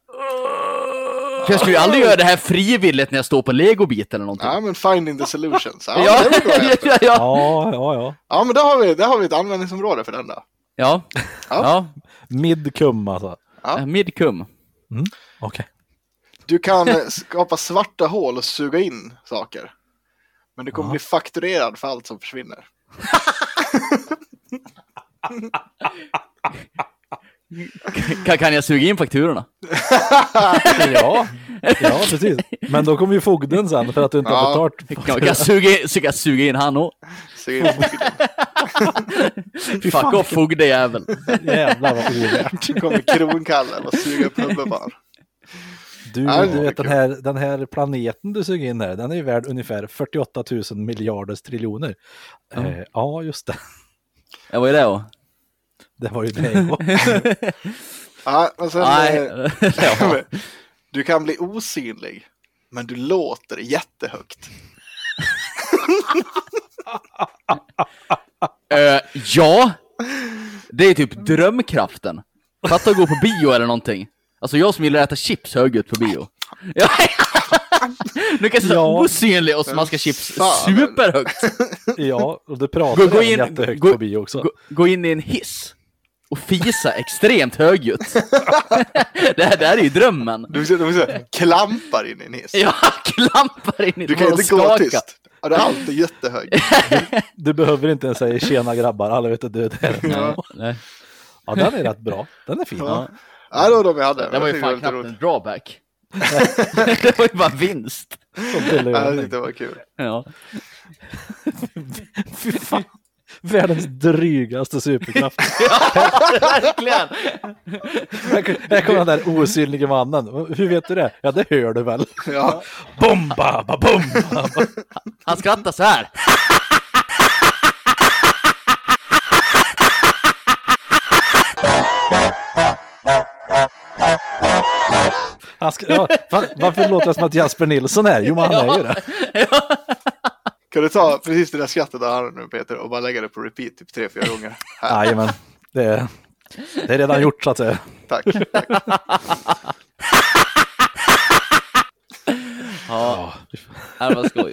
För jag skulle ju aldrig göra det här frivilligt när jag står på en legobit eller någonting. ja men finding the solutions. Ja, ja, det ja, ja, ja. Ja, ja, men där har, vi, där har vi ett användningsområde för den då. ja. Ja. ja. Midkum alltså. Ja. Midkum. Okej. Du kan eh, skapa svarta hål och suga in saker. Men du kommer Ja. bli fakturerad för allt som försvinner. Kan, kan jag suga in fakturorna? Ja, ja, precis. Men då kommer ju fogden sen för att du inte har Ja. betalt. Kan, kan, jag, suga in, så kan jag suga in han också? Suga in fogden. Fy Fuck off fogdejävel. Jävlar vad ovärt. Nu kommer kronkallen och suga upp huvudbarn. Du, Ja, du vet den här, den här planeten du sög in här, den är ju värd ungefär 48 000 miljarders triljoner. Ja, eh, ja just det. Ja, vad är det då? Det var ju det. Ja, men sen, Nej. eh, ja. du kan bli osynlig. Men du låter jättehögt. Eh, ja, det är typ drömkraften. Fatta att gå på bio eller någonting. Alltså jag som gillar att äta chips högljutt på bio. Ja. Nu kan jag stå Ja. osynlig och smaska chips fan. superhögt. ja, och du pratar Gå, gå, in, jättehögt gå, på bio också. gå, gå in i en hiss och fisa extremt högljutt. det, här, det här är ju drömmen. Du, du, du klampar in i en hiss. Jag klampar in i Du det kan inte gå skakar. tyst. Ja, det är alltid jättehög. Du behöver inte ens säga tjena grabbar, alla vet att du är där. Ja. Nej. Ja, den är rätt bra. Den är fin. Ja. Ja, det var de vi hade. Det var ju Jag fan knappt en drawback. det var ju bara vinst. Ja, jag det var kul. Ja. Fy fan. Världens drygaste superkraft. Verkligen. Här, kommer den där osynlige mannen. Hur vet du det? Ja, det hör du väl. Ja, Bomba, ba, bomba. Han skrattar så här. Han ska, ja, va- varför låter det som att Jasper Nilsson är? Jo, men han är ju det. Kan du ta precis det där skrattet du har nu Peter och bara lägga det på repeat typ tre, fyra gånger? Jajamän. Det, är- det är redan gjort så att säga. tack. tack. Ja, det var skoj.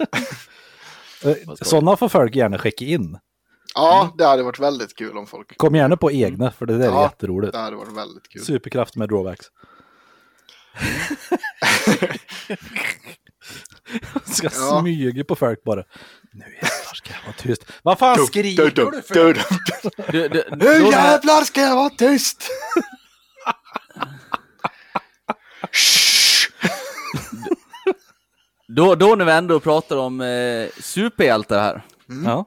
Sådana får folk gärna skicka in. Ja, det hade varit väldigt kul om folk... Kom gärna på egna, för det där är Ja, jätteroligt. Det hade varit väldigt kul. Superkraft med drawbacks. ska Ja. smyga på folk bara. Nu jävlar ska jag vara tyst. Vad fan Dum, skriker dum, du för? dum. Du, du, Nu jävlar ska jag vara tyst! Då, då när vi ändå pratar om eh, superhjältar här. Ja.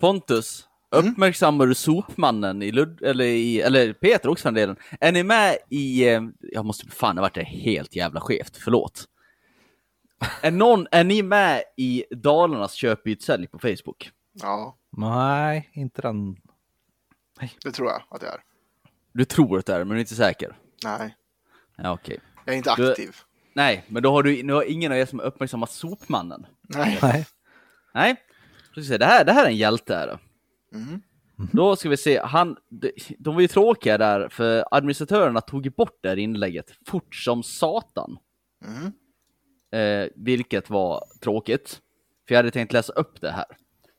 Pontus, uppmärksammar du sopmannen i Lud eller, i, eller Peter också för den delen. Är ni med i, eh, jag måste, fan det vart det helt jävla skevt, förlåt. Är, någon, är ni med i Dalarnas köp, byt, sälj på Facebook? Ja, Nej, inte den. det tror jag att det är. Du tror att det är, men du är inte säker? Nej, Ja, okej. jag är inte Du- aktiv. Nej, men då har du, nu har ingen av er som uppmärksammat sopmannen. Nej. Nej. Nej, precis. Det här, det här är en hjälte. Är det. Mm. Då ska vi se, han, de, de var ju tråkiga där, för administratörerna tog bort det här inlägget fort som satan. Mm. Eh, vilket var tråkigt, för jag hade tänkt läsa upp det här.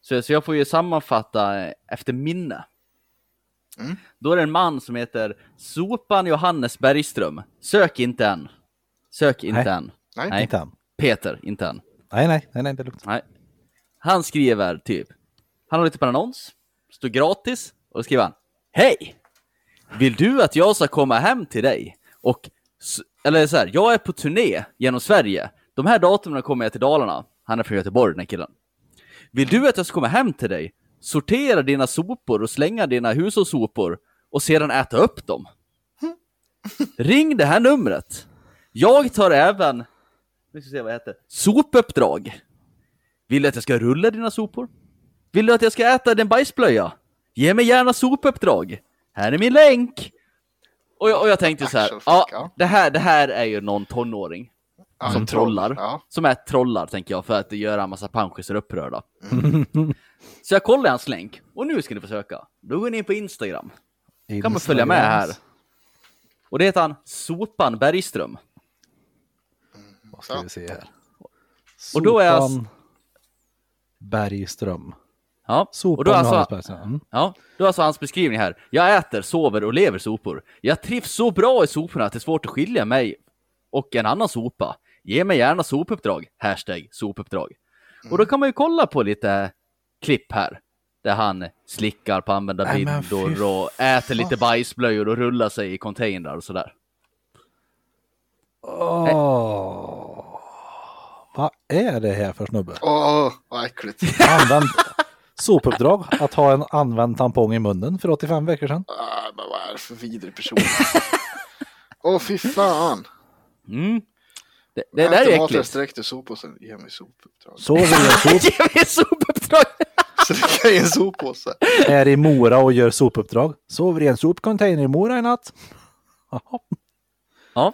Så, så jag får ju sammanfatta efter minne. Mm. Då är det en man som heter Sopan Johannes Bergström. Sök inte än. Sök inte Nej. än. Nej. Nej. Inte än. Peter, inte än. Nej, nej, nej, nej, det är lugnt. Nej. Han skriver typ, han har lite på en annons, står gratis, och då skriver han Hej! Vill du att jag ska komma hem till dig? Och, eller så här, jag är på turné genom Sverige. De här datumen kommer jag till Dalarna. Han är från Göteborg, den här killen. Vill du att jag ska komma hem till dig, sortera dina sopor och slänga dina hushållssopor och sedan äta upp dem? Ring det här numret. Jag tar även, nu ska vi se vad det heter, sopuppdrag. Vill du att jag ska rulla dina sopor? Vill du att jag ska äta din bajsblöja? Ge mig gärna sopuppdrag. Här är min länk. Och jag, och jag tänkte så här, ja. det här, det här är ju någon tonåring Ja, som troll. trollar. Ja. Som är trollar, tänker jag, för att göra en massa panschisar upprörda. Så jag kollar hans länk, och nu ska ni få söka. Då går ni in på Instagram. kan man följa med här. Och det heter han Sopan Bergström. Vad ska vi se här? Och då är jag- Sopan Bergström. Ja, Sopan och då är alltså. Mm. ja, då är alltså hans beskrivning här. Jag äter, sover och lever sopor. Jag trivs så bra i soporna att det är svårt att skilja mig och en annan sopa. Ge mig gärna sopuppdrag. Hashtag sopuppdrag. Och då kan man ju kolla på lite klipp här. Där han slickar på använda Nej, bindor och äter lite bajsblöjor och rullar sig i containrar och sådär. Åh. Vad är det här för snubbe? Åh, vad äckligt. Använd sopuppdrag att ha en använd tampong i munnen för 85 veckor sedan. Ah, men vad är det för vidrig person? Åh, fy fan. Mm. Det, det där är äckligt. direkt ur soppåsen. Ge mig sopuppdrag. Sover i en sop, Ge mig sopuppdrag! Slicka i en soppåse. är i Mora och gör sopuppdrag. Sover i en sopcontainer i Mora i natt. Jaha. Ja,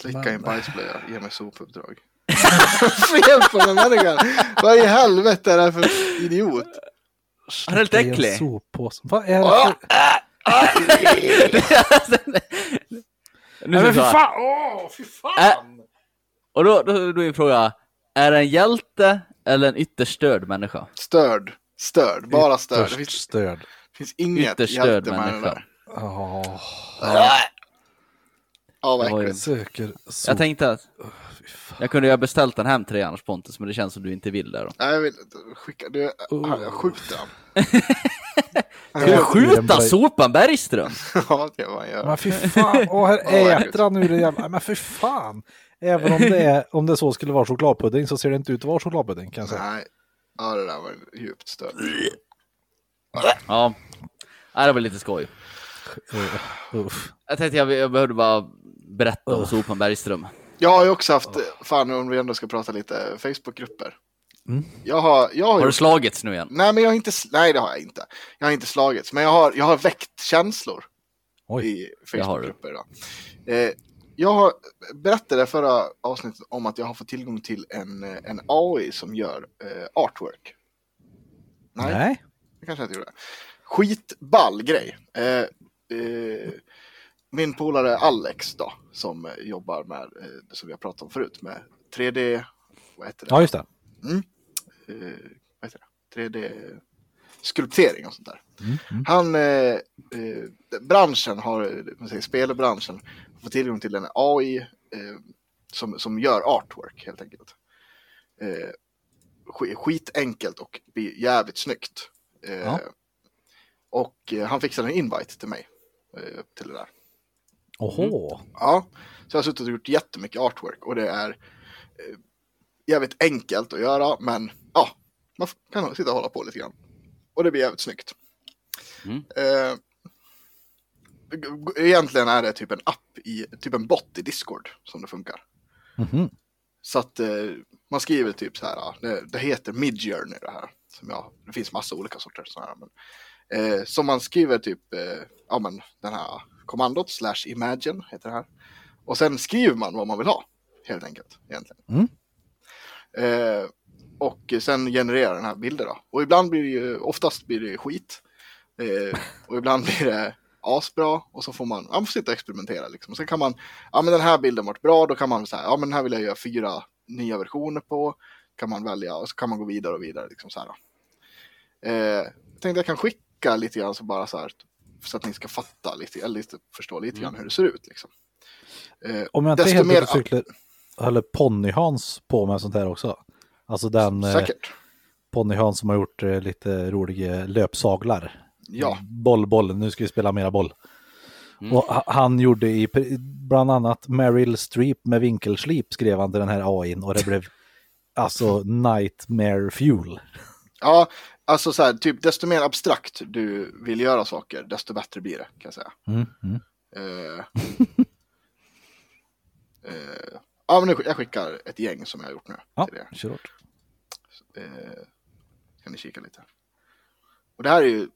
Slicka i en bajsblöja. Ge mig sopuppdrag. Fel på den människan. Vad i helvete är det här för idiot? han är lite I en äcklig. soppåse. Vad är det för... Nu ska vi ta- Ä- och då, då, då är min fråga, är det en hjälte eller en ytterst störd människa? Störd. Störd. Bara störd. Det Ytterst finns, störd. finns inget Ytterst störd människa. Åh, Ja, Det ju- äckligt. söker sop. Jag tänkte att jag kunde ju ha beställt den hem till dig annars Pontus, men det känns som du inte vill det då. Nej, jag vill skicka. Du, har jag skjutit han? Ska du Ja, skjuta det sopan Bergström? Ja, det kan man göra. Men fy fan, och här äter han nu det jävla... Men fy fan. Även om det, är, om det så skulle vara chokladpudding så ser det inte ut att vara chokladpudding kan jag säga. Nej. Ja, det där var djupt stört. Ja, det var lite skoj. Uh, uff. Jag tänkte jag, jag behövde bara berätta om sopan Bergström. Jag har ju också haft, fan om vi ändå ska prata lite, Facebookgrupper. Jag har, jag har, Har du gjort, slagits nu igen? nej men jag har inte, nej det har jag inte. Jag har inte slagits, men jag har, jag har väckt känslor Oj. i. Facebookgrupper. Eh, jag berättade förra avsnittet om att jag har fått tillgång till en, eh, en AI som gör eh, artwork. Nej, Nej. det kanske jag inte gjorde. Skitball grej. Eh, eh, min polare Alex då, som eh, jobbar med, eh, det som vi har pratat om förut, med 3D, vad heter det? Ja, just det. eh, vad heter det? 3D-skulptering och sånt där. Han, eh, eh, branschen har, man säger, spelbranschen, fått tillgång till en AI eh, som, som gör artwork helt enkelt. Eh, sk- skitenkelt och jävligt snyggt. Eh, Ja. Och eh, han fixade en invite till mig eh, till det där. Oho. Ja, så jag har suttit och gjort jättemycket artwork och det är jävligt enkelt att göra men ja, man kan sitta och hålla på lite grann. Och det blir jävligt snyggt. Mm. Eh, egentligen är det typ en app i, typ en bot i Discord som det funkar. Mhm. Så att eh, man skriver typ så här, ja, det, det heter Midjourney det här. Som jag, det finns massa olika sorter sådana här. Men, eh, så man skriver typ, eh, ja men den här kommandot slash imagine heter det här. Och sen skriver man vad man vill ha, helt enkelt. Egentligen. Mm. Och sen genererar den här bilder då. Och ibland blir det ju, oftast blir det skit. Eh, och ibland blir det asbra och så får man, ja, man får sitta och experimentera liksom. Och sen kan man, ja men den här bilden vart bra, då kan man säga, ja men den här vill jag göra fyra nya versioner på. Kan man välja och så kan man gå vidare och vidare liksom så här. Eh, jag tänkte jag kan skicka lite grann så bara så här, så att ni ska fatta lite, eller lite, förstå lite grann hur det ser ut liksom. Eh, Om jag inte helt mer- cyklar, höll Ponny-Hans på med sånt här också? Alltså den eh, Säkert. Ponny-Hans som har gjort eh, lite roliga löpsaglar. Ja, Boll, boll, nu ska vi spela mera boll. Och ha- han gjorde i bland annat Meryl Streep med vinkelslip skrev han till den här AIn och det blev alltså nightmare fuel. ja, alltså så här, typ desto mer abstrakt du vill göra saker, desto bättre blir det kan jag säga. Mm, mm. Eh, ja, men nu, jag skickar ett gäng som jag har gjort nu Ja, till er. kör hårt. Eh, kan ni kika lite. Och det här är ju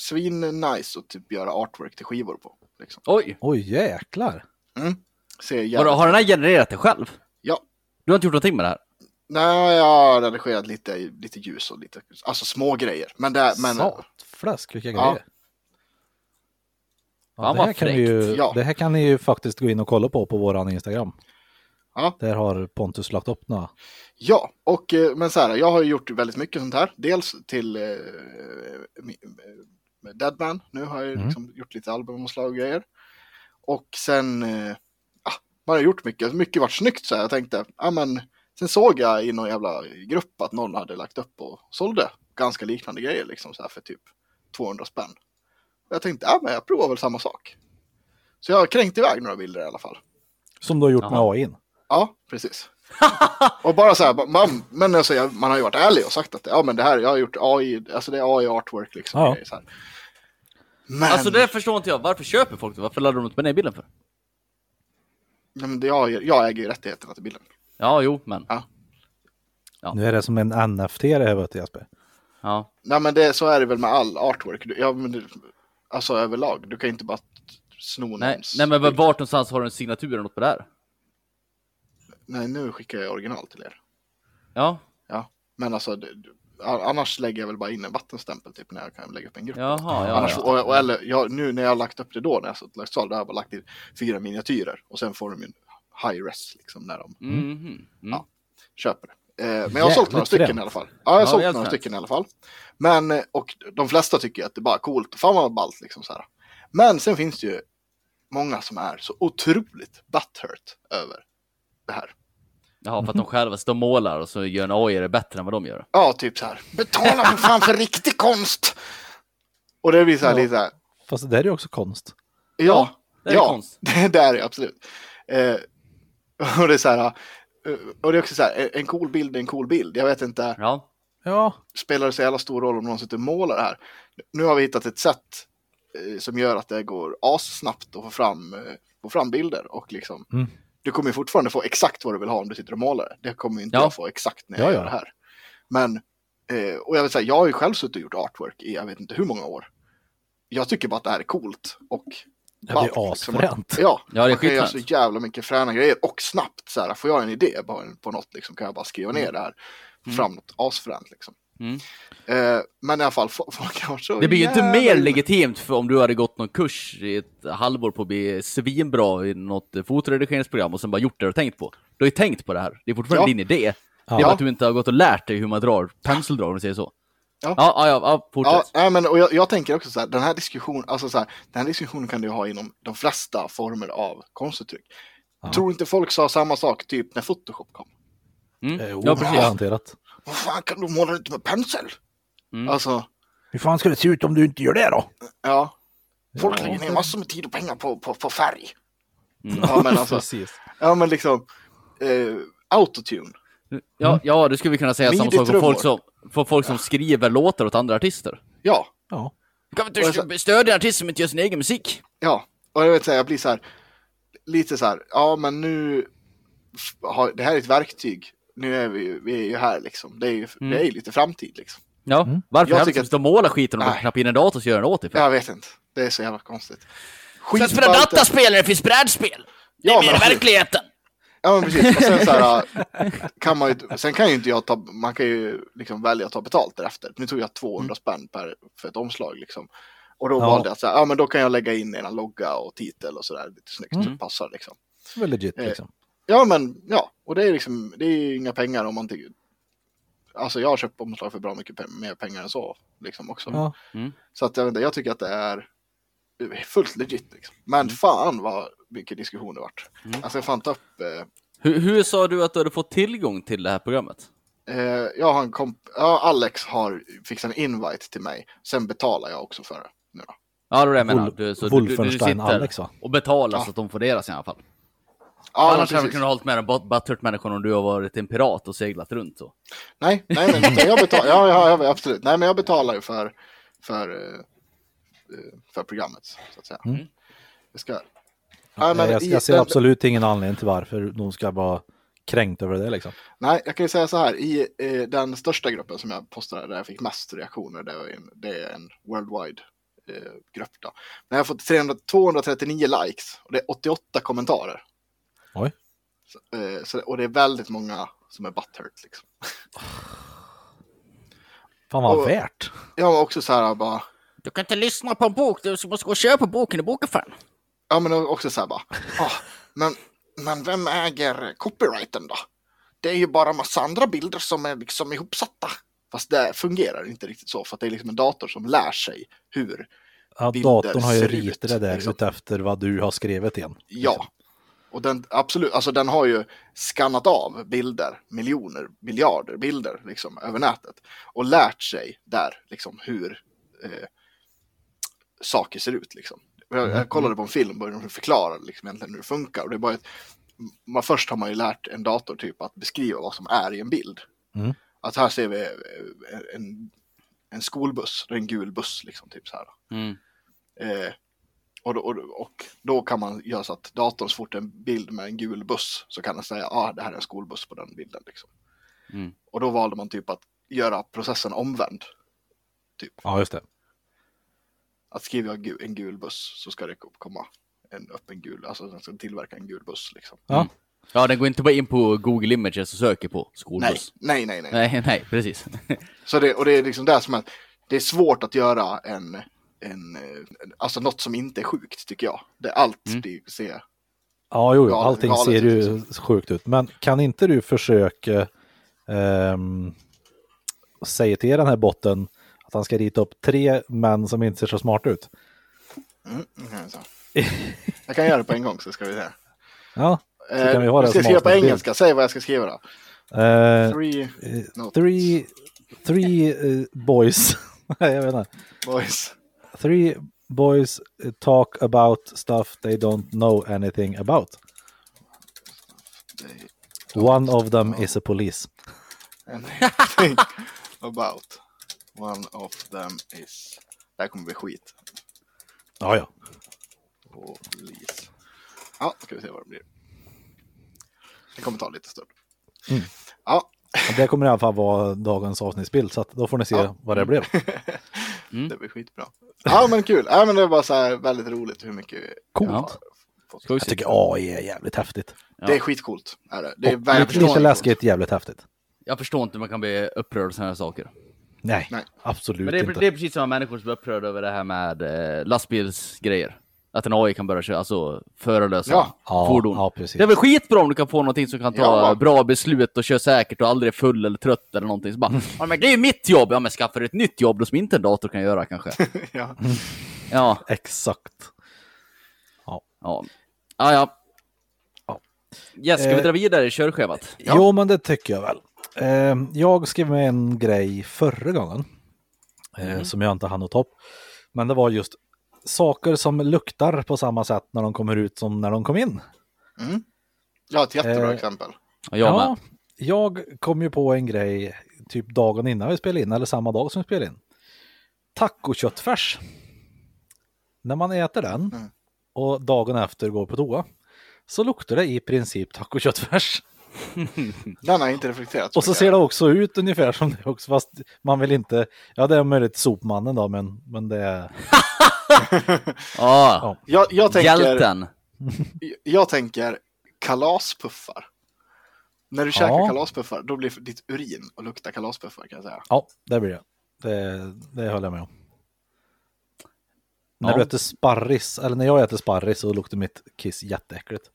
svin nice att typ göra artwork till skivor på. Liksom. Oj! Oj jäklar. Vadå, jävligt... har den här genererat det själv? Ja. Du har inte gjort någonting med det här? Nej, jag har redigerat lite, lite ljus och lite, alltså små grejer. Men det, men, Satfläsk, vilka Ja. grejer. Fan, det, här kan ni ju. Ja. det här kan ni ju faktiskt gå in och kolla på på våran Instagram. Ja. Där har Pontus lagt upp några. ja, och eh, men så här, jag har ju gjort väldigt mycket sånt här. Dels till eh, Deadman. Nu har jag Mm. liksom gjort lite albumomslag och grejer. Och sen, eh, ah, man har gjort mycket. Mycket vart snyggt så här. Jag tänkte, ja men, sen såg jag i någon jävla grupp att någon hade lagt upp och sålde ganska liknande grejer liksom så här för typ 200 spänn. Och jag tänkte, ja men jag provar väl samma sak. Så jag har kränkt iväg några bilder i alla fall. Som du har gjort Jaha. med AIn. Ja, precis. och bara så här, man, men alltså, jag, man har ju varit ärlig och sagt att ja, men det här, jag har gjort AI, alltså det är AI artwork liksom. Ja. Så här. Men, Alltså det förstår inte jag, varför köper folk det? Varför laddar de inte med den bilden för? ja, men det, jag, jag äger ju rättigheterna till bilden. Ja, jo, men. Ja. Nu är det som en NFT det här vet du Jesper. Ja. Nej, men det, så är det väl med all artwork. Ja, men det, alltså överlag, du kan ju inte bara sno Nej, någons nej men vart någonstans har du en signatur eller något på det här? Nej, nu skickar jag original till er. Ja, Ja, men alltså, det, annars lägger jag väl bara in en vattenstämpel typ när jag kan lägga upp en grupp. jaha, ja. Annars, ja. och, och, eller, jag, nu när jag har lagt upp det då, när jag satt lagt sal, då har jag bara lagt in fyra miniatyrer och sen får de en high res liksom när de. Mm. Ja. köper det. Eh, men jag har sålt Jävligt några stycken fränt. i alla fall. Ja, jag har Ja, sålt några fränt. stycken i alla fall. Men, eh, och de flesta tycker att det är bara coolt, fan vad ballt liksom så här. Men sen finns det ju många som är så otroligt butthurt över det här. Jaha, för att de själva står och målar och så gör en AI det bättre än vad de gör. Ja, typ så här, betala för fan för riktig konst! Och det blir så här Ja. lite så här, Fast det där är ju också konst. Ja, det är ja, konst. det, det är det absolut. Eh, och det är så här, eh, och det är också så här, en cool bild är en cool bild. Jag vet inte, Ja. Ja, spelar det så jävla stor roll om någon sitter och målar det här? Nu har vi hittat ett sätt eh, som gör att det går assnabbt att få fram, eh, få fram bilder och liksom, Mm. Du kommer ju fortfarande få exakt vad du vill ha om du sitter och målar det. Kommer ju inte Ja. jag få exakt när jag Ja, gör ja. det här. Men, eh, och jag vill säga, jag har ju själv suttit och gjort artwork i jag vet inte hur många år. Jag tycker bara att det här är coolt och det är ballt, liksom. asfränt. Ja, Ja, det är man kan göra så skitfränt. jävla mycket fräna grejer och snabbt så här, får jag en idé på något liksom kan jag bara skriva ner det här, få fram något asfränt liksom. Mm. Eh, men i alla fall, fo- folk har så Det blir ju inte mer legitimt för om du hade gått någon kurs i ett halvår på att bli svinbra i något fotoredigeringsprogram och sen bara gjort det du tänkt på. Du har ju tänkt på det här. Det är fortfarande Ja. din idé. Det är Ja. bara att du inte har gått och lärt dig hur man drar penseldrag om du säger så. Ja. Ja, ja, ja, ja fortsätt. Ja, nej, men och jag, jag tänker också så här, den här diskussionen, alltså så här, den här diskussionen kan du ha inom de flesta former av konstuttryck. Tror inte folk sa samma sak typ när Photoshop kom? Mm. Eh, Ja, precis. Garanterat. Vad fan kan du måla inte med pensel? Mm. Alltså, Hur fan ska det se ut om du inte gör det då? ja. Folk Ja, lägger ner massor med tid och pengar på, på, på färg. Mm. Ja, men alltså, Precis. ja, men liksom, eh, autotune. Ja, ja, då skulle vi kunna säga samma sak för folk, som, för folk som skriver låtar åt andra artister. Ja, Ja. Kan inte stödja en artist som inte gör sin egen musik? Ja, och jag vet säga, jag blir så här, lite så här, ja men nu, har, det här är ett verktyg, nu är vi, ju- vi är ju här liksom, det är ju, Mm. det är ju lite framtid liksom. Ja, Mm. varför Jag helst tycker att de målar skiten och knappar in en dator så gör den åt för? Jag vet inte, det är så jävla konstigt. För att spela Skitballt- dataspel när det finns brädspel. Det är Ja, mer men verkligheten. Ja, men precis. Och sen så här, kan man ju, sen kan ju inte jag ta, man kan ju liksom välja att ta betalt därefter. Nu tog jag 200 spänn per, för ett omslag liksom. Och då Ja. valde jag att ja men då kan jag lägga in en logga och titel och sådär lite snyggt så Mm. det passar liksom. Väl legit Eh, liksom. Ja men ja, och det är liksom, det är ju inga pengar om man tycker. Alltså jag har köpt omslag för bra mycket pe- mer pengar än så liksom också. Ja. Så att jag, inte, jag tycker att det är fullt legit liksom. Men fan vad mycket diskussion det vart. Alltså jag fan upp eh, Hur, hur sa du att du hade fått tillgång till det här programmet? Eh, jag har en komp ja, Alex har fixat en invite till mig. Sen betalar jag också för det. Nu då. Ja, det är det jag menar. Du, så du, du, du sitter Alex, och betalar Ja. så att de får deras i alla fall. Ja, Annars hade vi kunnat hållit med en bot- butthurt-människan om du har varit en pirat och seglat runt så. Nej, nej, nej, nej, jag betalar, ja, ja, ja, absolut. Nej, men jag betalar ju för, för, eh, eh, för programmet, så att säga. Mm. Jag ska... Nej, men jag, jag ser den- absolut ingen anledning till varför de ska vara kränkt över det liksom. Nej, jag kan ju säga så här. I eh, den största gruppen som jag postade, där jag fick mest reaktioner, det, var en, det är en worldwide eh, grupp. Då. Men jag har fått 300, 239 likes och det är 88 kommentarer. Oj. Så, eh, så, och det är väldigt många som är butthurt. Liksom. Fan vad Och- värt. Jag var också så här bara, Du kan inte lyssna på en bok, du måste gå och köpa boken i bokaffären. ja men också så här bara, ah, men, men vem äger copyrighten då? Det är ju bara massa andra bilder som är liksom ihopsatta. Fast det fungerar inte riktigt så, för att det är liksom en dator som lär sig hur Ja, bilder datorn har ju ritat ut, det där liksom. utefter vad du har skrivit igen. Ja. Och den, absolut, alltså den har ju skannat av bilder, miljoner, miljarder bilder liksom över nätet. Och lärt sig där liksom hur eh, saker ser ut liksom. Jag, jag kollade på en film och de förklarade liksom egentligen hur det funkar. Och det är bara ett, man, först har man ju lärt en dator typ att beskriva vad som är i en bild. Mm. Att här ser vi eh, en, en skolbuss, en gul buss liksom typ så här. Mm. Eh, och, då, och, då- och då kan man göra så att datorn så fort en bild med en gul buss så kan den säga ah, det här är en skolbuss på den bilden. Liksom. Mm. Och då valde man typ att göra processen omvänd. Typ Ja, just det. att skriva en gul buss så ska det komma en upp en gul, alltså den ska tillverka en gul buss liksom. Ja. Ja, den går inte bara in på Google Images och söker på Nej, skolbuss. nej, nej, nej. Nej, nej, precis. Så det, och det är liksom det som är, det är svårt att göra en, en, eh, alltså något som inte är sjukt tycker jag. Det är allt Mm. det ser. Ja, jo, jo. Allting galet ser ju liksom. sjukt ut. Men kan inte du försöka ehm, säga till den här botten att han ska rita upp tre män som inte ser så smarta ut? Mm, så. Jag kan göra det på en gång så ska vi se. Ja, Eh, kan vi ha det jag ska skriva på engelska, säg vad jag ska skriva då. eh, Three eh, notes. three, three eh, boys. Nej, jag vet inte. boys. Three boys eh, talk about stuff they don't know anything about. One of them is a police. anything about. One of them is. Det här kommer bli skit. Ja, ja. Police. Ja, ska vi se vad det blir. Det kommer ta lite stund. Mm. Ja, Det kommer i alla fall vara dagens avsnittsbild, så då får ni se Ja. vad det blev. det blir skitbra. Ja, men kul. Ja, men det var så här väldigt roligt hur mycket Coolt. jag har fått. Jag tycker AI är jävligt häftigt. Ja. Det är skitcoolt. Är det. det är Och verkligen lite, läskigt, jävligt häftigt. Jag förstår inte hur man kan bli upprörd av sådana här saker. Nej, Nej. absolut Men det är, inte. det är precis samma människor som är upprörda över det här med eh, lastbilsgrejer. Att en AI kan börja köra, alltså förarlösa Ja. Ja, fordon. ja, precis. Det är väl skitbra om du kan få någonting som kan ta Ja. bra beslut och köra säkert och aldrig är full eller trött eller någonting. Så bara, ja men det är ju mitt jobb! Ja men skaffa dig ett nytt jobb då som inte en dator kan göra kanske. Ja. Ja, Exakt. ja. Ja, ja. Ja. Yes, ska vi Eh, dra vidare i körschemat? Jo, men det tycker jag väl. Eh, jag skrev med en grej förra gången eh, som jag inte hann att ta upp. Men det var just saker som luktar på samma sätt när de kommer ut som när de kom in. Jag har ett jättebra Eh, exempel. Ja, jag med. jag kom ju på en grej typ dagen innan vi spelade in, eller samma dag som vi spelade in. Tacoköttfärs. När man äter den Mm. och dagen efter går på toa så luktar det i princip tacoköttfärs. Den har jag inte reflekterat Och så ser det också ut ungefär som det också, fast man vill inte, ja det är möjligt sopmannen då, men, men det är, Ja, Jag, jag, tänker, hjälten. jag tänker kalaspuffar. När du käkar Ja. kalaspuffar, då blir ditt urin och luktar kalaspuffar kan jag säga. Ja, det blir det. Det, det håller jag med om. När Ja. du äter sparris, eller när jag äter sparris så luktar mitt kiss jätteäckligt.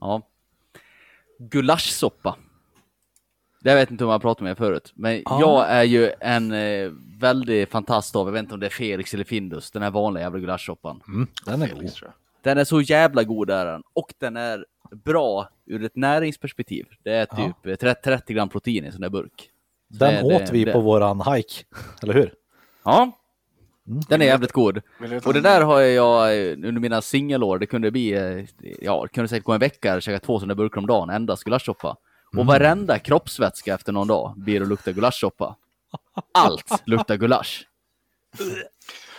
Ja. Gulaschsoppa. Det vet inte om jag pratat med er förut, men Ja. jag är ju en eh, väldig fantast av, jag vet inte om det är Felix eller Findus, den här vanliga jävla gulaschsoppan. Mm, den är god. Felix, jag. Den är så jävla god är den, och den är bra ur ett näringsperspektiv. Det är Ja. typ eh, 30, 30 gram protein i en sån där burk. Så Den det- åt vi det- på våran hike, eller hur? Ja, Mm. den är jävligt god. Och det där har jag eh, under mina singelår, det kunde bli, eh, ja, det kunde säkert gå en vecka och käka två sådana burkar om dagen, endast gulaschsoppa. Och varenda kroppsvätska efter någon dag blir att lukta gulaschsoppa. Allt luktar gulasch.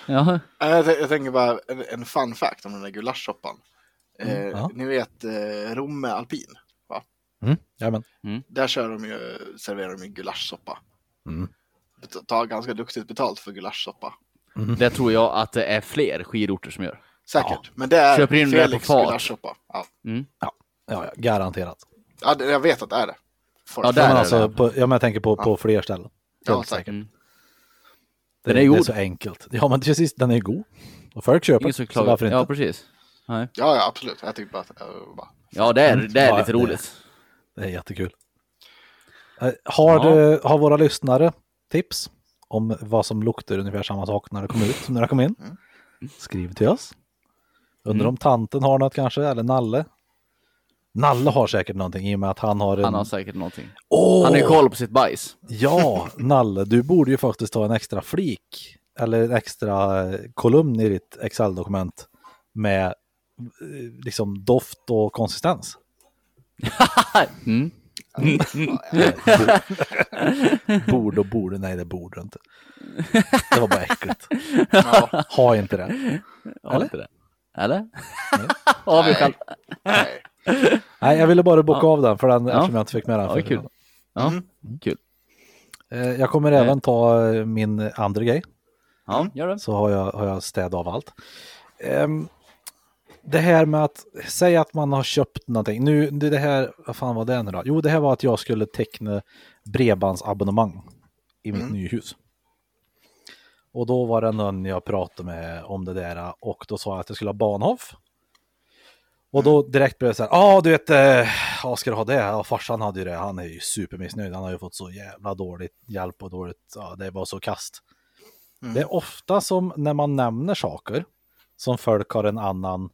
Ja, Nej, Jag, jag tänker bara en, en fun fact om den där gulaschsoppan. Eh, ja. Ni vet eh, Romme Alpin? Va? Mm, jajamän. Där kör de ju, serverar de ju gulaschsoppa. Mm. Tar ganska duktigt betalt för gulaschsoppa. Det tror jag att det är fler skidorter som gör. Säkert. Men det är Köper in det på Felix gulaschsoppa. Ja. Mm. Ja, ja, garanterat. ja, jag vet att det är det. Folk- Ja, Ja, där men är alltså, det. på, ja, men jag tänker på, på fler ställen. Ja, säkert. Mm. Det, Den är det är god. så enkelt. Ja, men precis, den är god. Och folk köper, så klagar. varför inte? Ja, precis. Nej. Ja, ja, absolut. Jag tycker bara att... Uh, bara. Ja, det är, det är Ja, lite det- roligt. Det är jättekul. Eh, Har, Ja. du, har våra lyssnare tips om vad som luktar ungefär samma sak när det kommer ut som när det kom in? Mm. Skriv till oss. Undrar om tanten har något kanske, eller Nalle? Nalle har säkert någonting i och med att han har en... Han har säkert någonting. Åh! Han har ju koll på sitt bajs. Ja, Nalle, du borde ju faktiskt ta en extra flik eller en extra eh, kolumn i ditt Excel-dokument med eh, liksom doft och konsistens. Mm. Borde och borde, nej det borde du inte. Det var bara äckligt. Ja, Ha inte det. Ja, Eller? inte det. Eller? Har vi själv. nej. Nej, jag ville bara bocka Ja. av den för den Ja. eftersom jag inte fick med den. Ja, kul. Ja, kul. Eh, Jag kommer även ta eh, min andra grej. Ja, gör det. så har jag, har jag städat av allt. Ehm, det här med att säga att man har köpt någonting. Nu, det här, vad fan var det nu då? Jo, det här var att jag skulle teckna bredbandsabonnemang i mitt nya hus. Och då var det någon jag pratade med om det där och då sa jag att jag skulle ha Bahnhof. Och då direkt blev det så här, ja ah, du vet, eh, ja, ska du ha det? Ja, farsan hade ju det, han är ju supermissnöjd, han har ju fått så jävla dåligt hjälp och dåligt, ja det var så kast. Det är ofta som när man nämner saker som folk har en annan,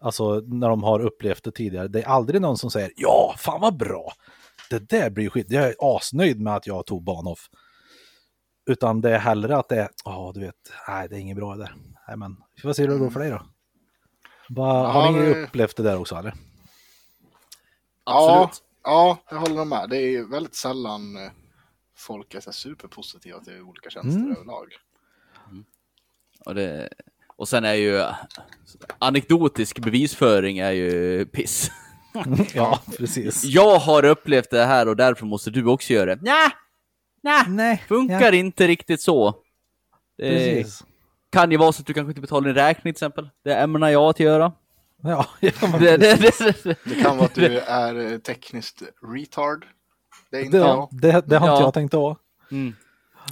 alltså när de har upplevt det tidigare, det är aldrig någon som säger ja, fan vad bra, det där blir skit, jag är asnöjd med att jag tog Bahnhof. Utan det är hellre att det är, ja du vet, nej det är inget bra det där. Nej men, se hur det går för dig då. Bara, har Ja, ni det- upplevt det där också eller? Absolut. Ja, ja, jag håller med. Det är ju väldigt sällan eh, folk är så superpositiva till olika tjänster Mm. överlag. Och, det, och sen är ju anekdotisk bevisföring är ju piss. Ja, precis. Jag har upplevt det här och därför måste du också göra det. Nja, nej, Nej, funkar inte riktigt så. Det Precis. kan ju vara så att du kanske inte betalar din räkning till exempel. Det ämnar jag att göra. Ja, ja Det, det, det, det. Det kan vara att du är eh, tekniskt retard. Det är inte det, jag. det, det har inte Ja. jag tänkt på.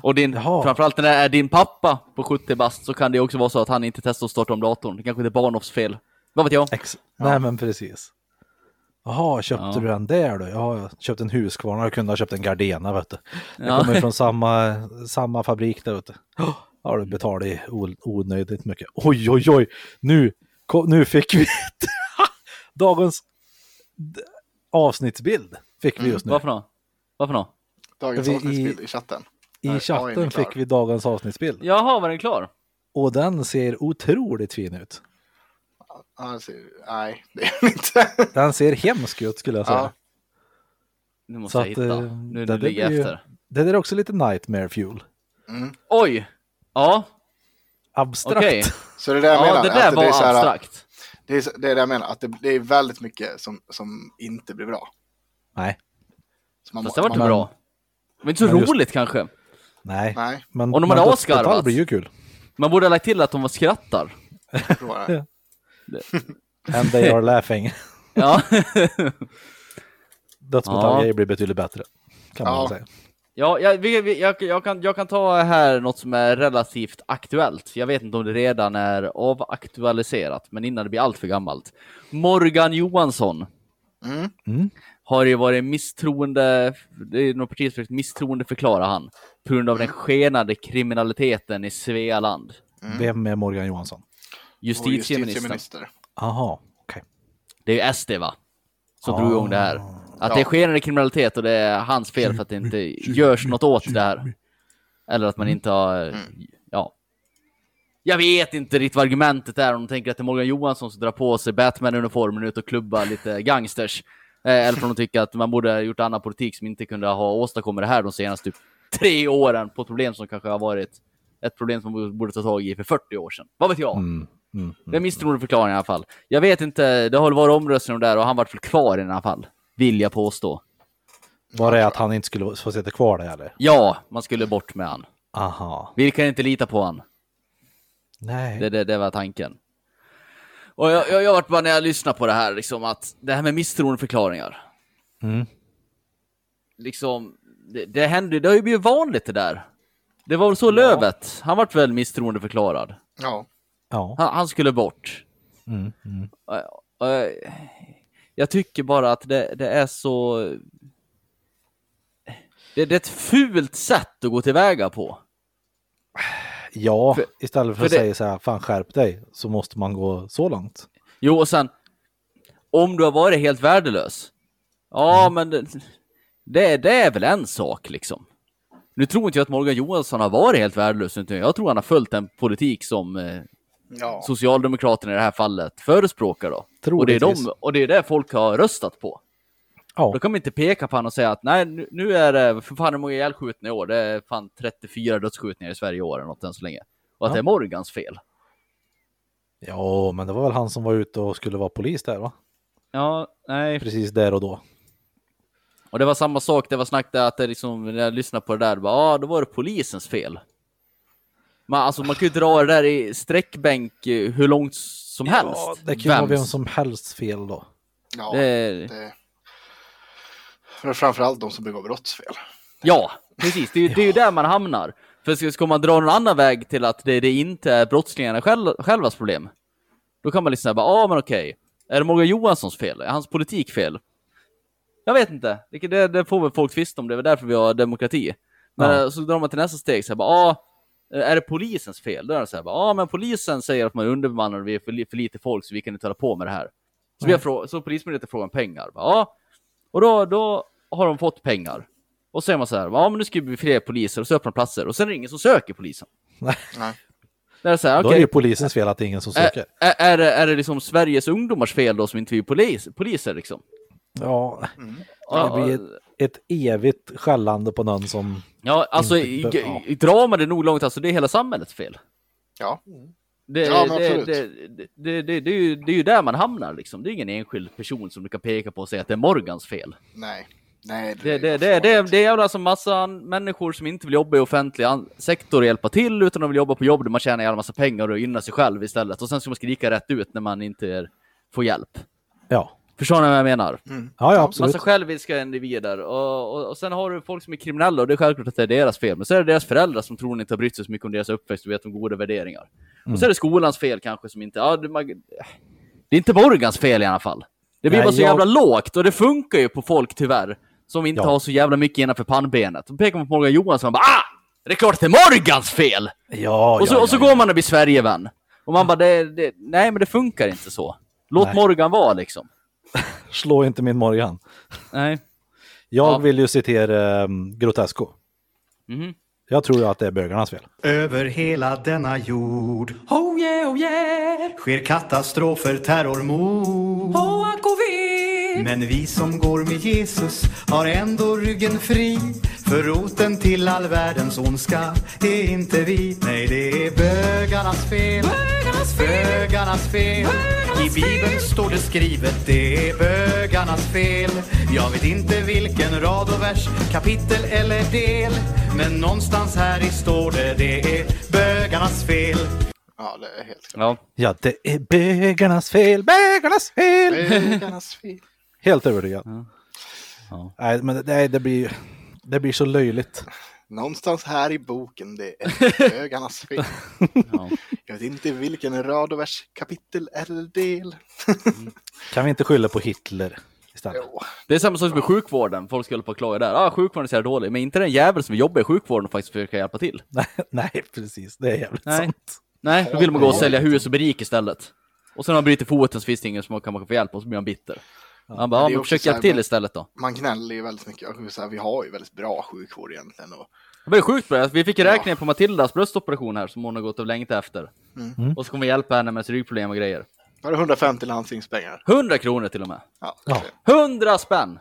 Och din, Jaha. framförallt när det är din pappa på 70 bast så kan det också vara så att han inte testar att starta om datorn. Det kanske inte är Barnhoffs fel. Vad vet jag? Ex Nej men precis. Jaha, köpte Ja. du den där då? Ja, jag köpte en Husqvarna, jag kunde ha köpt en Gardena vet du. Det Ja. kommer från samma, samma fabrik där ute. Ja, har du o- onödigt mycket. Oj, oj, oj, nu, nu fick vi ett dagens avsnittsbild fick vi just nu. Vad för något? Vad för något? Dagens Vi- i- avsnittsbild i chatten. I Nej, chatten fick vi dagens avsnittsbild. Jaha, var den klar? Och den ser otroligt fin ut. Ja, ser- nej, det är den inte. Den ser hemsk ut skulle jag säga. Ja. Nu måste Så jag att, hitta. eh, Nu, det nu där ligger jag efter. Det där är också lite nightmare fuel. Oj! Ja, Abstrakt. okej. Så det är det jag Ja, menar. det där att var det här, abstrakt. Det är, det är det jag menar, att det, det är väldigt mycket som, som inte blir bra. Nej, Så man, Fast det var inte men- bra. Var inte så Men just- roligt kanske. Nej. Nej, Men, Om de hade avskarvat. blir ju kul. Man borde ha lagt till att de var skrattar. det. And they are laughing. Ja. Dödsmetalljäger Ja. blir betydligt bättre. Kan man Ja. säga. Ja, jag, vi, vi, jag, jag, kan, jag kan ta här något som är relativt aktuellt. Jag vet inte om det redan är avaktualiserat, men innan det blir allt för gammalt. Morgan Johansson Mm. Mm. Har ju varit misstroende, det är något parti som misstroende förklara han, på grund av den skenande kriminaliteten i Svealand. Vem är Morgan Johansson? Justitieminister. Aha, okej. Det är ju SD va? Som Ah. drog igång det här. Att det är Ja. skenande kriminalitet och det är hans fel för att det inte görs något åt det här. Eller att man inte har, ja. Jag vet inte riktigt vad argumentet är om de tänker att det är Morgan Johansson som drar på sig Batman-uniformen ut och klubbar lite gangsters. Eh, Eller om de tycker att man borde ha gjort annan politik som inte kunde ha åstadkommit det här de senaste typ tre åren på ett problem som kanske har varit ett problem som man borde ta tag i för 40 år sedan. Vad vet jag? Mm. Mm. Det är misstroendeförklaring i alla fall. Jag vet inte, det har varit omröstning om det där och han vart väl kvar i alla fall. Vill jag påstå. Var det att han inte skulle få sitta kvar där eller? Ja, man skulle bort med han. Aha. Vi kan inte lita på han. Nej. Det, det, det var tanken. Och jag, jag, jag vart bara när jag lyssnade på det här, liksom att det här med misstroendeförklaringar. Mm. Liksom, det, det hände det har ju blivit vanligt det där. Det var väl så Lövet, han vart väl misstroendeförklarad. Ja. Ja. Han, han skulle bort. Mm. Mm. Och jag- jag tycker bara att det, det är så... Det, det är ett fult sätt att gå tillväga på. Ja, För- istället för, för att det- säga så här, fan skärp dig, så måste man gå så långt. Jo, och sen, om du har varit helt värdelös. Ja, men det, det, det är väl en sak liksom. Nu tror inte jag att Morgan Johansson har varit helt värdelös, utan jag tror han har följt en politik som eh, Ja. Socialdemokraterna i det här fallet förespråkar då. Och det, är de, och det är det folk har röstat på. Då Ja, kan man inte peka på honom och säga att nej, nu, nu är det, för fan hur många ihjälskjutna i år? Det är fan 34 dödsskjutningar i Sverige i år eller något än så länge. Och att Ja. det är Morgans fel. ja, men det var väl han som var ute och skulle vara polis där va? Ja, nej. Precis där och då. Och det var samma sak, det var snack där att det liksom, när jag lyssnade på det där, bara, ah, då var det polisens fel. Man, alltså man kan ju dra det där i sträckbänk eh, hur långt som helst. Ja, det kan ju vara vem som helst fel då. ja. Det, Det... För framförallt de som begår brottsfel. ja, precis. Det är, ju- det är ju där man hamnar. För ska, ska man dra någon annan väg till att det, det inte är brottslingarna själv, självas problem, då kan man liksom säga, ja ah, men okej, är det Morgan Johanssons fel? Är hans politik fel? Jag vet inte, det, det, det får väl folk tvista om, det är väl därför vi har demokrati. Men Ja. eh, så drar man till nästa steg, så här, bara, ah, är det polisens fel? Då är det så här, bara, ah, men polisen säger att man är underbemannad och vi är för, för lite folk så vi kan inte hålla på med det här. Så, vi har frå- så polismyndigheten frågar om pengar. Bara, Ja, och då, då har de fått pengar. Och så säger man så här, ja men nu ska vi bli fler poliser och så öppnar platser och sen är det ingen som söker polisen. Nej. Det är så här, Då är det ju polisens fel att det är ingen som söker. är, är, det, är det liksom Sveriges ungdomars fel då som inte vill polis, poliser liksom? Ja, Ja, det blir ett, ett evigt skällande på någon som... ja alltså inte ja. drar man det nog långt, alltså det är hela samhällets fel. Ja. Det, Ja, det, absolut. det, det, det, det, det, är ju, det är ju där man hamnar liksom. Det är ingen enskild person som du kan peka på och säga att det är Morgans fel. Nej. Nej. Det, det, det, det, det är alltså massa människor som inte vill jobba i offentlig sektor och hjälpa till, utan de vill jobba på jobb där man tjänar en massa pengar och gynna sig själv istället. Och sen ska man skrika rätt ut när man inte är, får hjälp. Ja, Förstår ni vad jag menar? ja, ja absolut. Massa själviska individer. Och, och, och sen har du folk som är kriminella och det är självklart att det är deras fel. Men så är det deras föräldrar som tror inte har brytt sig så mycket om deras uppväxt och vet om goda värderingar. Och så är det skolans fel kanske som inte... Ja, det, man, det är inte Morgans fel i alla fall. Det blir Nej, bara så jag- jävla lågt och det funkar ju på folk tyvärr. Som inte Ja. har så jävla mycket innanför pannbenet. Då pekar man på Morgan Johansson och bara ah! Det är klart att det är Morgans fel! Ja, och så, ja, och så går man och blir Sverigevän. Och man bara, det, det, nej men det funkar inte så. Låt Nej. Morgan vara liksom. Slå inte min Morgan. Nej. Jag Ja. vill ju citera um, Grotesco. Mhm. Jag tror ju att det är bögarnas fel. Över hela denna jord Oh yeah, oh yeah. sker katastrofer, terrormord. Men vi som går med Jesus har ändå ryggen fri. För roten till all världens ondska är inte vi. Nej, det är bögarnas fel. Bögarnas fel. Bögarnas fel. I Bibeln står det skrivet, det är bögarnas fel. Jag vet inte vilken rad och vers, kapitel eller del. Men någonstans här i står det, det är bögarnas fel. Ja, det är helt klart. Ja. Ja, det är bögarnas fel, bögarnas fel! Bögarnas fel. Helt övertygad. Nej, men det, det, blir, det blir så löjligt. Någonstans här i boken, det är bögarnas fel. Ja. Jag vet inte vilken rad och vers, kapitel eller del. Kan vi inte skylla på Hitler istället? Jo, Det är samma sak med sjukvården. Folk skulle på att klaga där. Ah, sjukvården är så dålig. Men inte den jävel som jobbar i sjukvården och faktiskt försöker hjälpa till. Nej, nej, precis. Det är jävligt Nej. sant. Nej, då vill man gå och sälja hus och bli rik istället. Och sen när man bryter foten så finns det ingen som kan man kan få hjälp och så blir man bitter. Han bara, det ja är men försök hjälpa till istället då. man gnäller ju väldigt mycket. Här, vi har ju väldigt bra sjukvård egentligen. Och, Det var ju sjukt bra. Vi fick ju räkningen på Matildas bröstoperation här som hon har gått och längtat efter. Och så kommer vi hjälpa henne med ryggproblem och grejer. var det 150 landstingspengar? 100 kronor till och med. Ja, Ja. det- 100 spänn!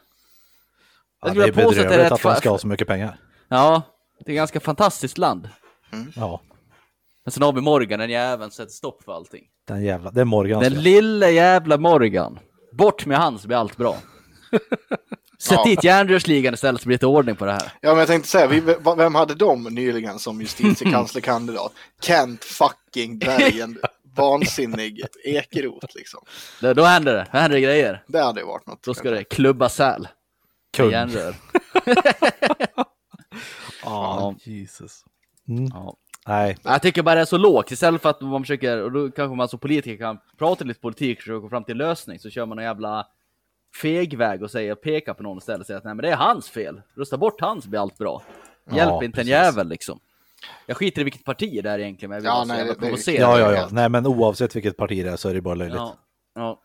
Ja, skulle det är är bedrövligt att de fa- ska ha så mycket pengar. Ja, det är ett ganska fantastiskt land. Ja, Men sen har vi Morgan, den jäveln sätter stopp för allting. den jävla, det är Morgans Den fel. lilla jävla Morgan. Bort med han så blir allt bra. Sätt Ja. dit järnrörsligan istället så blir det ordning på det här. Ja, men jag tänkte säga, vi, vem hade de nyligen som justitiekanslerkandidat? Kent fucking Bergen, vansinnig Ekeroth liksom. Då, då händer det, då händer det grejer. Det hade ju varit något. Då ska det klubba säl. Kung. Järnrör. Ja, Jesus. Ja. Nej, Jag tycker bara det är så lågt, istället för att man försöker, och då kanske man som politiker kan prata lite politik och försöka komma fram till en lösning, så kör man en jävla fegväg och säger, pekar på någon istället och säger att nej men det är hans fel, rösta bort hans blir allt bra. Hjälp Ja, inte en precis. jävel liksom. Jag skiter i vilket parti det är egentligen, men jag vill Ja, nej, det- det- provocera. ja, ja, ja. Nej, men oavsett vilket parti det är så är det bara löjligt. Ja, ja.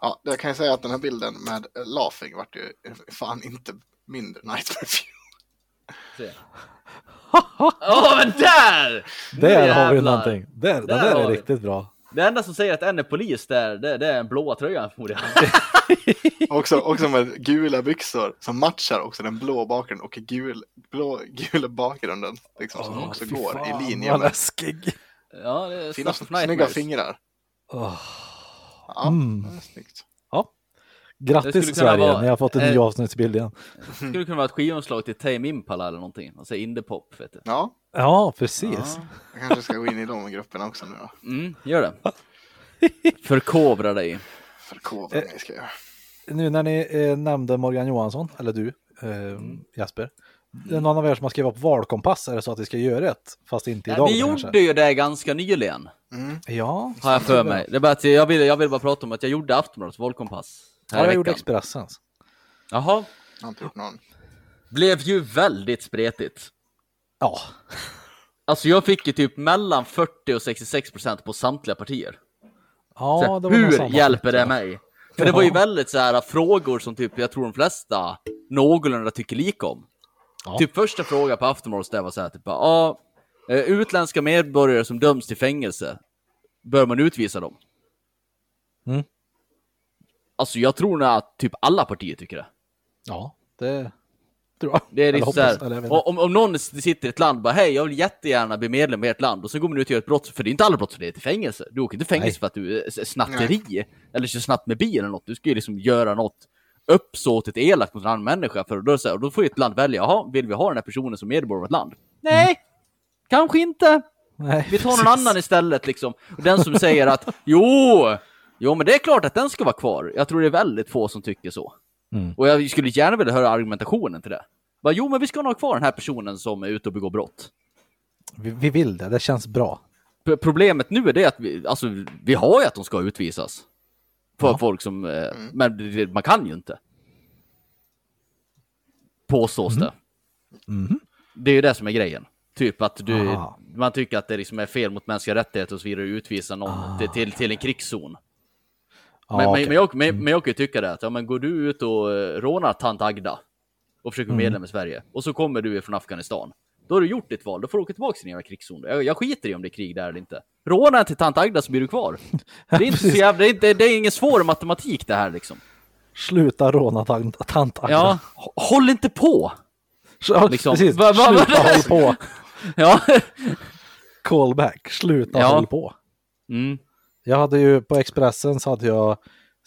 Ja, jag kan ju säga att den här bilden med laughing vart ju fan inte mindre Nightmare Fuel. Åh, men där! Där har vi någonting. Där, Där det där är vi. riktigt bra. Det enda som säger att en är polis där, det, det är en blåa tröjan förmodligen. Också, också med gula byxor som matchar också den blå bakgrunden och gul, blå, gula bakgrunden. Liksom, som också går fan, i linje med läskig. Ja, det är fina, snygga fingrar. Åh. Ja, Mm. det är snyggt. Ja. Det Grattis skulle kunna Sverige, vara- ni har fått en ny eh, avsnittsbild igen. skulle kunna vara ett skivomslag till Tame Impala eller någonting. Alltså indiepop, vet du. Ja, Ja, precis. jag kanske ska gå in i de grupperna också nu då. Mm, gör det. Förkovra dig. Förkovran jag ska jag göra. Nu när ni eh, nämnde Morgan Johansson, eller du, eh, Jasper. Det är någon av er som har skrivit upp valkompass, är det så att vi ska göra ett? Fast inte Ja, idag vi kanske? gjorde ju det ganska nyligen, Ja, har jag för mig. Det är bara att jag ville, jag ville bara prata om att jag gjorde Aftonbladets valkompass. Ja, jag gjorde veckan. Expressens. Jaha. Jag har inte gjort någon. Blev ju väldigt spretigt. Ja, Alltså jag fick ju typ mellan 40 och 66 procent på samtliga partier. ja Så det var hur samma hjälper det ja. mig? För det var ju Ja. väldigt så här frågor som typ jag tror de flesta någorlunda tycker lika om. Ja. Typ första frågan på Aftonbladet där var så här typ ja, eh, utländska medborgare som döms till fängelse, bör man utvisa dem? Mm. Alltså jag tror nog att typ alla partier tycker det. Ja, det tror jag. Det är liksom så hoppas, här, eller jag vet inte. om, om någon sitter i ett land och bara hej, jag vill jättegärna bli medlem i ert land och så går man ut och gör ett brott, för det är inte alla brott som leder till fängelse. Du åker inte fängelse Nej. för att du är snatteri eller kör snabbt med bil eller något. Du ska ju liksom göra något uppsåtligt elakt mot en annan människa för då, så här, och då får ju ett land välja, jaha, vill vi ha den här personen som medborgare i vårt land? Nej, kanske inte. Nej, Vi tar någon precis. annan istället liksom. Och den som säger att jo, jo men det är klart att den ska vara kvar. Jag tror det är väldigt få som tycker så. Mm. Och jag skulle gärna vilja höra argumentationen till det. Bara, jo men vi ska nog ha kvar den här personen som är ute och begår brott. Vi, vi vill det, det känns bra. P- Problemet nu är det att vi, alltså, vi har ju att de ska utvisas. För Ja. folk som, eh, men det- man kan ju inte. Påstås det. Mhm. Det är ju det som är grejen. Typ att du, Aha. man tycker att det liksom är fel mot mänskliga rättigheter och så vidare att utvisa någon till, till, till en krigszon. Men, okej. men, jag, men, men jag kan ju tycka det att, ja men går du ut och eh, rånar tant Agda och försöker bli Mm. medlem i Sverige och så kommer du från Afghanistan. Då har du gjort ditt val, då får du åka tillbaka till din jävla krigszon. Jag, jag skiter i om det är krig där eller inte. Råna till tant Agda så blir du kvar. Det är inte så jävla, det är, inte, det är ingen svår matematik det här liksom. Sluta råna tant, tant Agda. Ja, hå- håll inte på! Liksom. precis. Va- va- va- Sluta håll på. Ja. Callback. Sluta Ja. håll på. Mm. Jag hade ju på Expressen så hade jag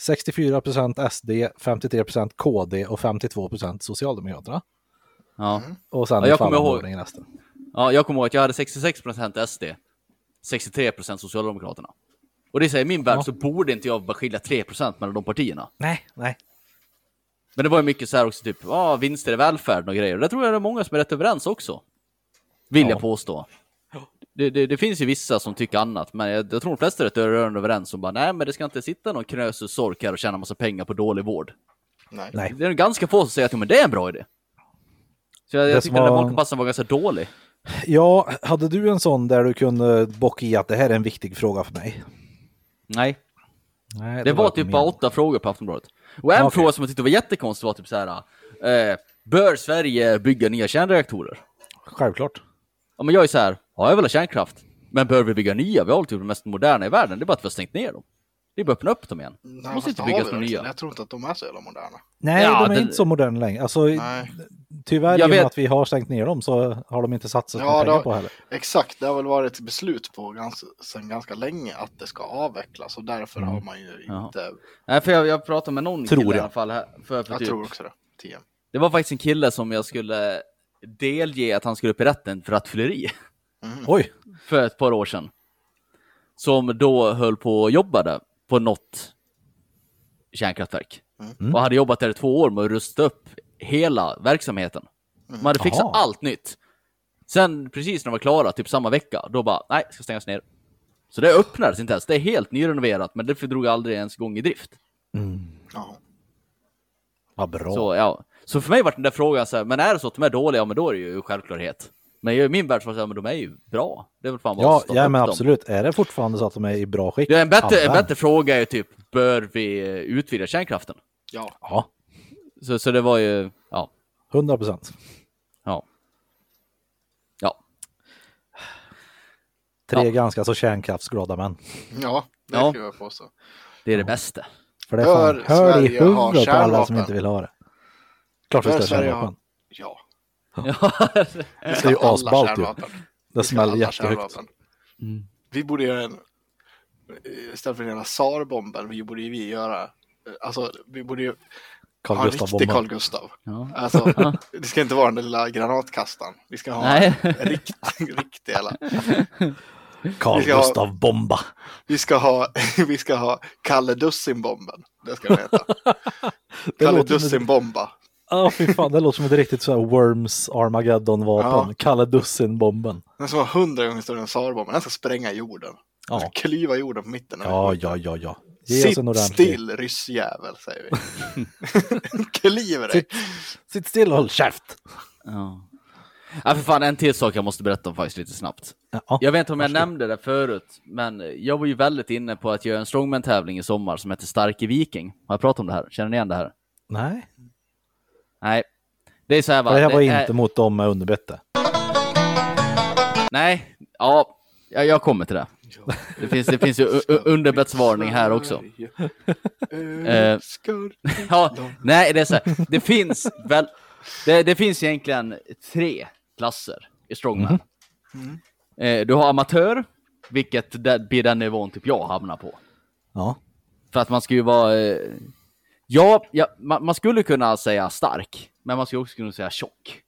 64% SD, 53% KD och 52% Socialdemokraterna. Ja. Och sen Ja, jag kommer ihåg. resten. ja, jag kommer ihåg att jag hade 66% SD, 63% Socialdemokraterna. Och det säger i min värld Ja. så borde inte jag bara skilja 3% mellan de partierna. Nej, nej. Men det var ju mycket så här också, typ, ah, vinster i välfärden och grejer. Och det tror jag det är många som är rätt överens också. Vill Ja. jag påstå. Det, det, det finns ju vissa som tycker annat, men jag, jag tror de flesta är rätt rörande överens om bara, nej men det ska inte sitta någon knösus sork här och tjäna massa pengar på dålig vård. Nej. Det är ganska få som säger att men det är en bra idé. Så jag, Det jag som tycker den där var- valkompassen var ganska dålig. Ja, hade du en sån där du kunde bocka i att det här är en viktig fråga för mig? Nej, Nej, det var inte typ bara åtta frågor på Aftonbladet. Och en Okej. fråga som jag tyckte var jättekonstig var typ så här, eh, bör Sverige bygga nya kärnreaktorer? Självklart. Ja, men jag är så här, ja, jag vill ha kärnkraft. Men bör vi bygga nya? Vi har typ de mest moderna i världen. Det är bara att vi har stängt ner dem. Det är bara att öppna upp dem igen. Nej, måste inte har byggas några nya. Jag tror inte att de är så jävla moderna. Nej, Ja, de är det- inte så moderna längre. Alltså, Nej. tyvärr, Jag i och med vet- att vi har stängt ner dem så har de inte satsat Ja, några pengar då- på heller. Exakt, det har väl varit ett beslut på ganska, sedan ganska länge att det ska avvecklas och därför har man ju Jaha. inte, Nej, för jag, jag pratade med någon Tror kille i jag. alla fall här. För, för jag typ, tror också det, TM. Det var faktiskt en kille som jag skulle delge att han skulle upp i rätten för rattfylleri. Oj, för ett par år sedan. Som då höll på och jobbade på något kärnkraftverk. Mm. Och hade jobbat där i två år med att rusta upp hela verksamheten. De hade fixat Jaha. allt nytt. Sen precis när de var klara, typ samma vecka, då bara nej, ska stängas ner. Så det öppnades inte ens. Det är helt nyrenoverat, men det drog aldrig ens igång i drift. Ja. vad bra. Så, ja. så för mig var den där frågan så här, men är det så att de är dåliga, ja, men då är det ju självklarhet. Men i min värld så men de är ju bra. Det är väl fan bara ja, ja, men dem. absolut. Är det fortfarande så att de är i bra skick? Det är en bättre, en bättre fråga är ju typ, bör vi eh, utvidga kärnkraften? ja. Ja, Så, så det var ju, ja, 100 procent. ja. Ja, Tre Ja. ganska så kärnkraftsglada män. Ja, det Ja. skulle jag påstå. det är det bästa. För det är fan, hör i huvudet på alla som inte vill ha det. Klart vi ska ha- kärnvapen. Ja. Ja, Vi Det är ju asballt ju. Det smäller jättehögt. kärnvapen. Vi borde göra en, istället för den här SAR-bomben, vi borde ju vi göra, alltså vi borde ju Carl ha en Gustaf riktig. Carl Gustav. Ja. Alltså, det ska inte vara den där lilla granatkastaren. Vi ska ha Nej. en riktig, riktig jävla. Carl Vi ska ha- Gustav bomba. Vi ska ha, vi ska ha Kalle Dussin-bomben. Det ska den heta. Kalle Dussin-bomba. Ja, fy fan, det låter som ett riktigt så här Worms Armageddon-vapen. Ja. Kalle Dussin-bomben. Den som var hundra gånger större än SAR-bomben. Den ska spränga jorden. Den ska Ja. klyva jorden på mitten. ja, ja, ja, ja. Ge oss en Sitt ordentlig. still ryssjävel, säger vi. Kliver dig. Sitt, sitt still och håll käft. ja. Ja, för fan, en till sak jag måste berätta om faktiskt lite snabbt. Ja. Jag vet inte om jag nämnde det förut, men jag var ju väldigt inne på att göra en strongman-tävling i sommar som heter Starke Viking. Har jag pratat om det här? Känner ni igen det här? Nej, Nej. Det är så här va? det här var det inte mot dem med underbete. Nej, ja, jag, jag kommer till det. Det finns, det finns ju u- u- underbettsvarning här också. Eh, Ja, nej, det är så här. Det finns väl, det, det finns egentligen tre klasser i strongman. Eh, du har amatör, vilket blir den nivån typ jag hamnar på. Ja, För att man ska ju vara, ja, ja man, man skulle kunna säga stark, men man skulle också kunna säga tjock.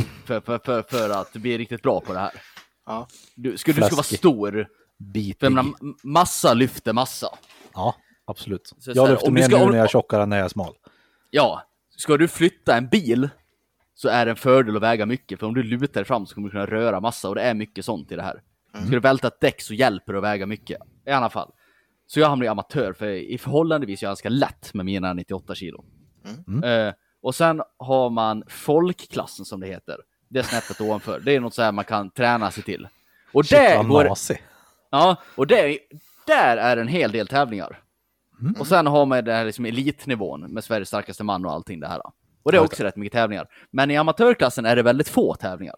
För, för, för, för att bli riktigt bra på det här. Ja. Du, skulle, du ska vara stor, för bitig. menar, massa lyfter massa. Ja, absolut. Så jag lyfter mer ska- nu när jag är tjockare än när jag är smal. Ja, ska du flytta en bil så är det en fördel att väga mycket, för om du lutar dig fram så kommer du kunna röra massa och det är mycket sånt i det här. Ska du välta ett däck så hjälper det att väga mycket, i alla fall. Så jag hamnar i amatör, för i förhållandevis är jag ganska lätt med mina 98 kilo. Eh, och sen har man folkklassen som det heter. Det är snäppet ovanför. Det är något så här man kan träna sig till. Och Shit, det går, nasig. Ja, och det, där är en hel del tävlingar. Och sen har man det här liksom elitnivån med Sveriges starkaste man och allting det här. Och det är också rätt mycket tävlingar. Men i amatörklassen är det väldigt få tävlingar.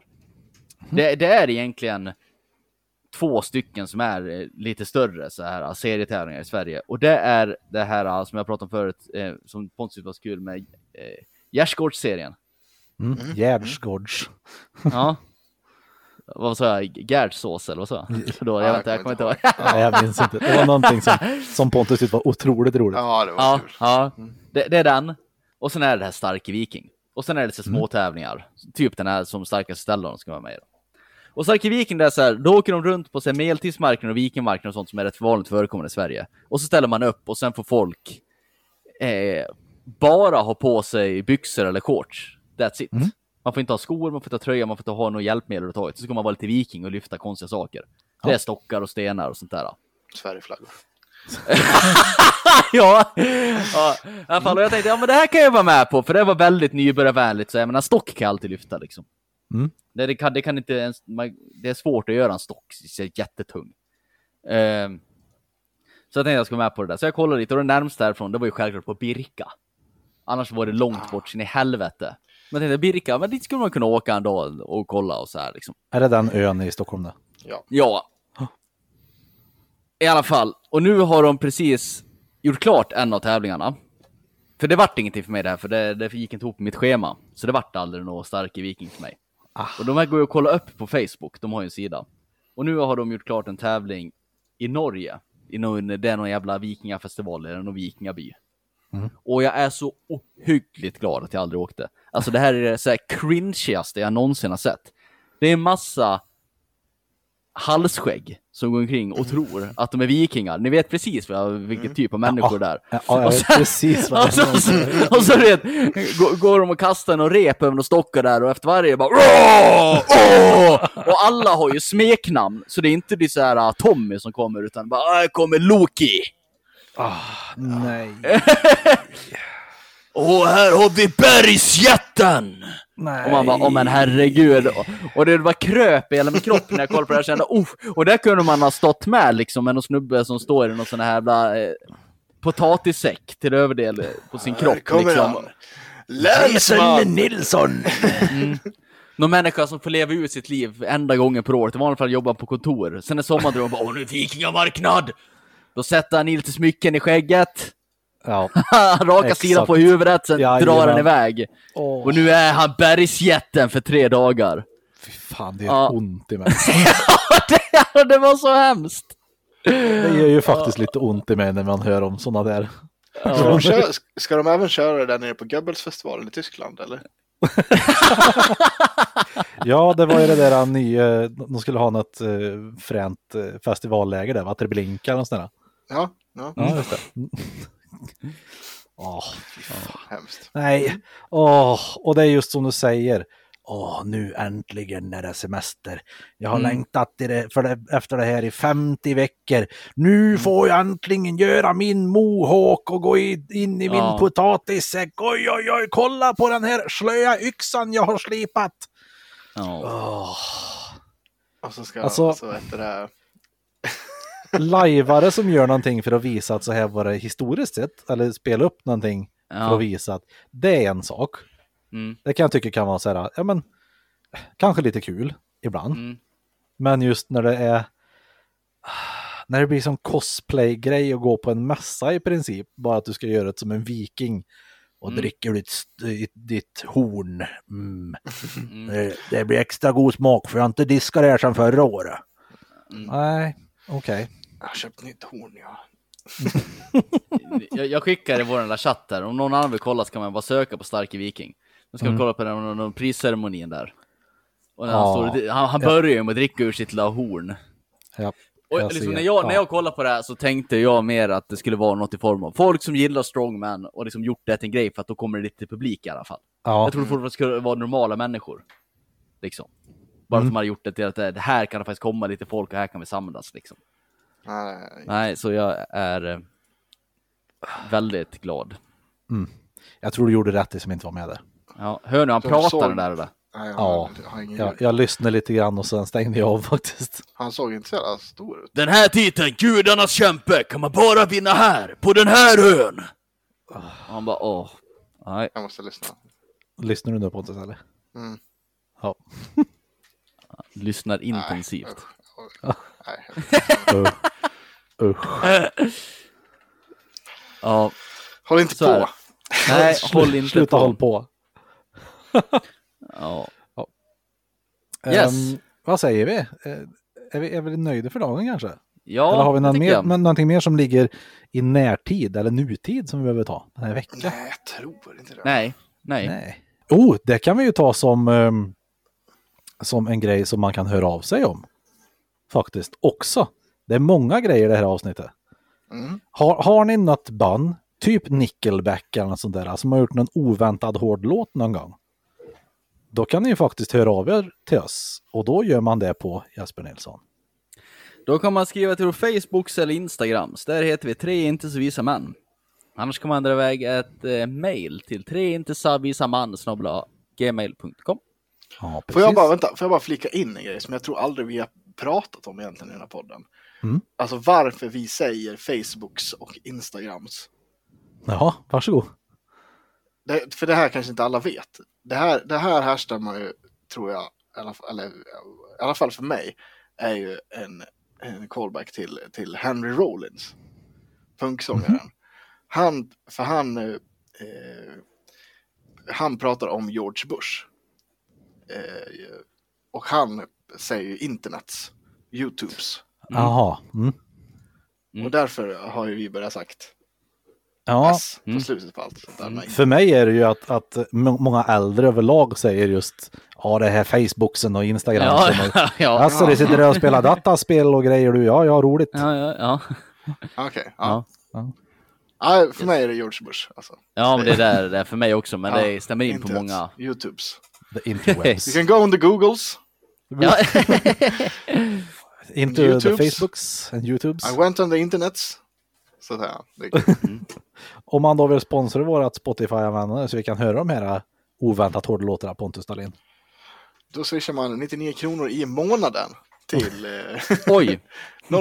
Det, det är egentligen två stycken som är eh, lite större så här serietävlingar i Sverige. Och det är det här eh, som jag pratade om förut, eh, som Pontus var så kul med eh, Gärdsgårdsserien. Mm. Gärdsgårds. Ja. vad sa jag? Gärdsås eller vad sa jag? Då, jag, Ja, vet inte, jag kommer inte ihåg. Nej, jag minns inte. Det var någonting som, som Pontus tyckte var otroligt roligt. Ja, det var Ja, kul. ja. Det, det är den. Och sen är det det här Starke Viking. Och sen är det så små tävlingar. Typ den här som starkaste ställaren ska vara med i. Då. Och Starke Viking, det är så här, då åker de runt på så här, och vikingmarknaden och sånt som är rätt vanligt förekommande i Sverige. Och så ställer man upp och sen får folk eh, bara ha på sig byxor eller shorts. That's it. Man får inte ha skor, man får inte ha tröja, man får inte ha något hjälpmedel överhuvudtaget. Så ska man vara lite viking och lyfta konstiga saker. Det är stockar och stenar och sånt där. Sverigeflaggor. ja, ja, i alla fall. Och jag tänkte, ja men det här kan jag vara med på, för det var väldigt nybörjarvänligt. Så jag menar, stock kan jag alltid lyfta liksom. Mm. Det, det, kan, det kan inte ens, man, det är svårt att göra en stock, så jättetung. Ehm, så jag tänkte jag skulle med på det där. Så jag kollade lite och det närmsta därifrån, det var ju självklart på Birka. Annars var det långt bort sin i helvete. Men jag tänkte Birka, men dit skulle man kunna åka en dag och kolla och så här liksom. Är det den ön i Stockholm det? Ja. I alla fall. Och nu har de precis gjort klart en av tävlingarna. För det vart ingenting för mig där, för det, det gick inte ihop med mitt schema. Så det vart aldrig någon stark viking för mig. Och de här går ju att kolla upp på Facebook, de har ju en sida. Och nu har de gjort klart en tävling i Norge. I någon, det är någon jävla vikingafestival, eller någon vikingaby. Och jag är så ohyggligt glad att jag aldrig åkte. Alltså det här är det så här cringigaste jag någonsin har sett. Det är en massa halsskägg som går omkring och tror att de är vikingar. Ni vet precis vad, vilken typ av människor det är. Ja, ja, Och sen- precis vad och så, det är. och så vet, går, går de och kastar någon rep över några stockar där och efter varje bara "Åh! Åh!" Och alla har ju smeknamn, så det är inte det så här uh, Tommy som kommer utan bara "Ah, här kommer Loki. Nej. Och här har vi bergsjätten! Nej. Och man bara, åh men herregud. Och, det var kröp i hela min kropp när jag kollade på det här. Jag kände, oh, och där kunde man ha stått med liksom med någon snubbe som står i någon sån här jävla eh, potatissäck till överdel på sin kropp. Kommer liksom. Länsman! Nilsson! Någon människa som får leva ut sitt liv enda gången per år. I vanliga fall jobbar på kontor. Sen är sommardrömmen bara, åh nu är vikingamarknad! Då sätter han i lite smycken i skägget. Ja. Raka Exakt. sidan på huvudet, sen Jajamän. drar han iväg. Åh, Och nu är han bergsjätten för tre dagar. fy fan, det gör Ja. ont i mig. det, det var så hemskt! Det gör ju faktiskt lite ont i mig när man hör om sådana där. Ska de, köra, ska de även köra det där nere på Goebbelsfestivalen i Tyskland eller? Ja, det var ju det där nya, de skulle ha något uh, fränt eh, festivalläger där, va? Treblinka och sådär. Ja, ja. Ja, just det. Åh, hemskt. nej, åh, och det är just som du säger. Åh, nu äntligen är det semester. Jag har längtat i det, för det, efter det här i 50 veckor. Nu får jag äntligen göra min mohawk och gå i, in i min Ja. potatissäck. Oj, oj, oj, kolla på den här slöa yxan jag har slipat. Ja. Åh. Och så ska, Alltså- så heter det, lajvare som gör någonting för att visa att så här var det historiskt sett, eller spela upp någonting för Ja. att visa att det är en sak. Mm. Det kan jag tycka kan vara så här, ja men, kanske lite kul ibland. Mm. Men just när det är, när det blir som cosplay-grej att gå på en mässa i princip, bara att du ska göra det som en viking och Mm. dricker ditt, ditt, horn. Mm. Det, det blir extra god smak för jag har inte diskat det här sedan förra året. Mm. Nej, okej. Jag har köpt nytt horn ja. Jag, jag skickar i vår lilla chatt här, om någon annan vill kolla så kan man bara söka på Starke Viking. Nu ska vi kolla på den, den prisceremonin där. Och när han, Ja. står, han, han börjar ju med att dricka ur sitt lilla horn. Ja, Och jag liksom, när, jag, när Ja. jag kollade på det här så tänkte jag mer att det skulle vara något i form av folk som gillar strongman och liksom gjort det till en grej för att då kommer det lite publik i alla fall. Ja. Jag trodde fortfarande det skulle vara normala människor. Liksom. Bara Mm. att man har gjort det till att det det här kan det faktiskt komma lite folk och här kan vi samlas liksom. Nej, Nej, så jag är eh, väldigt glad. Jag tror du gjorde rätt i som inte var med där. Ja, hör ni han pratar såg- den där eller? nej jag, Ja. har, jag Jag, jag lyssnade lite grann och sen stängde jag av faktiskt. Han såg inte så jävla stor ut. Den här titeln, Gudarnas kämpe, kan man bara vinna här, på den här ön! Och han bara åh, nej. Jag måste lyssna. Lyssnar du nu på det eller? Mm. Ja. Lyssnar intensivt. Nej, Usch. Usch. Ja, håll inte Så på. nej, håll inte Sluta på. håll på. Ja. Ehm, Yes. vad säger vi? Eh, Är vi, är vi nöjda för dagen kanske? Ja, eller har vi någon mer, jag. men, någonting mer som ligger i närtid eller nutid som vi behöver ta den här veckan? Nej, jag tror inte det. Nej, nej. Nej. Oh, det kan vi ju ta som, ehm, som en grej som man kan höra av sig om. Faktiskt också. Det är många grejer i det här avsnittet. Mm. Har, har ni något band typ Nickelback eller något sånt där, som har gjort någon oväntad hård låt någon gång. Då kan ni ju faktiskt höra av er till oss och då gör man det på Jesper Nilsson. Då kan man skriva till vår Facebook eller Instagrams. Där heter vi tre inte så visa män. Annars kan man dra iväg ett eh, mail till tre inte så visa man gmail.com. Ja, Får jag bara, vänta, får jag bara flika in en grej som jag tror aldrig vi har pratat om egentligen i den här podden. Mm. Alltså varför vi säger Facebooks och Instagrams. Ja, varsågod. Det, för det här kanske inte alla vet. Det här, det här härstammar ju, tror jag, alla, eller, i alla fall för mig, är ju en, en callback till, till Henry Rollins, punksångaren. Han, för han, eh, han pratar om George Bush. Eh, och han säger ju internets, Youtubes. Jaha. Mm. Mm. Och därför har ju vi börjat sagt Ja, S på Mm. slutet på allt. Sånt där. Men- för mig är det ju att, att må- många äldre överlag säger just ja, det här Facebooksen och Instagram. Ja, och, ja, Alltså, det sitter där och spelar dataspel och grejer du. Ja, ja, roligt. ja, ja, ja. Okej, Ja. ja. Ja, för mig är det George Bush. Alltså. Ja, men det där det är för mig också, men Ja, det stämmer in på många. Youtubes. The interwebs. You can go on the Googles. Ja. Into YouTubes. the Facebooks and YouTubes. I went on the internets. Så där. Det, Om man då vill sponsra vårat Spotify-användare så vi kan höra de här oväntat hårda låtarna Pontus Dahlin. då swishar man 99 kronor i månaden till eh, Oj,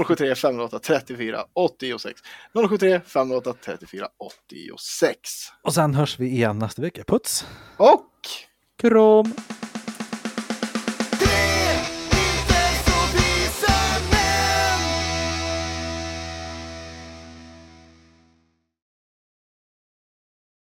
073 508 34 86. 073 508 34 86. Och sen hörs vi igen nästa vecka. Puts! Och kram!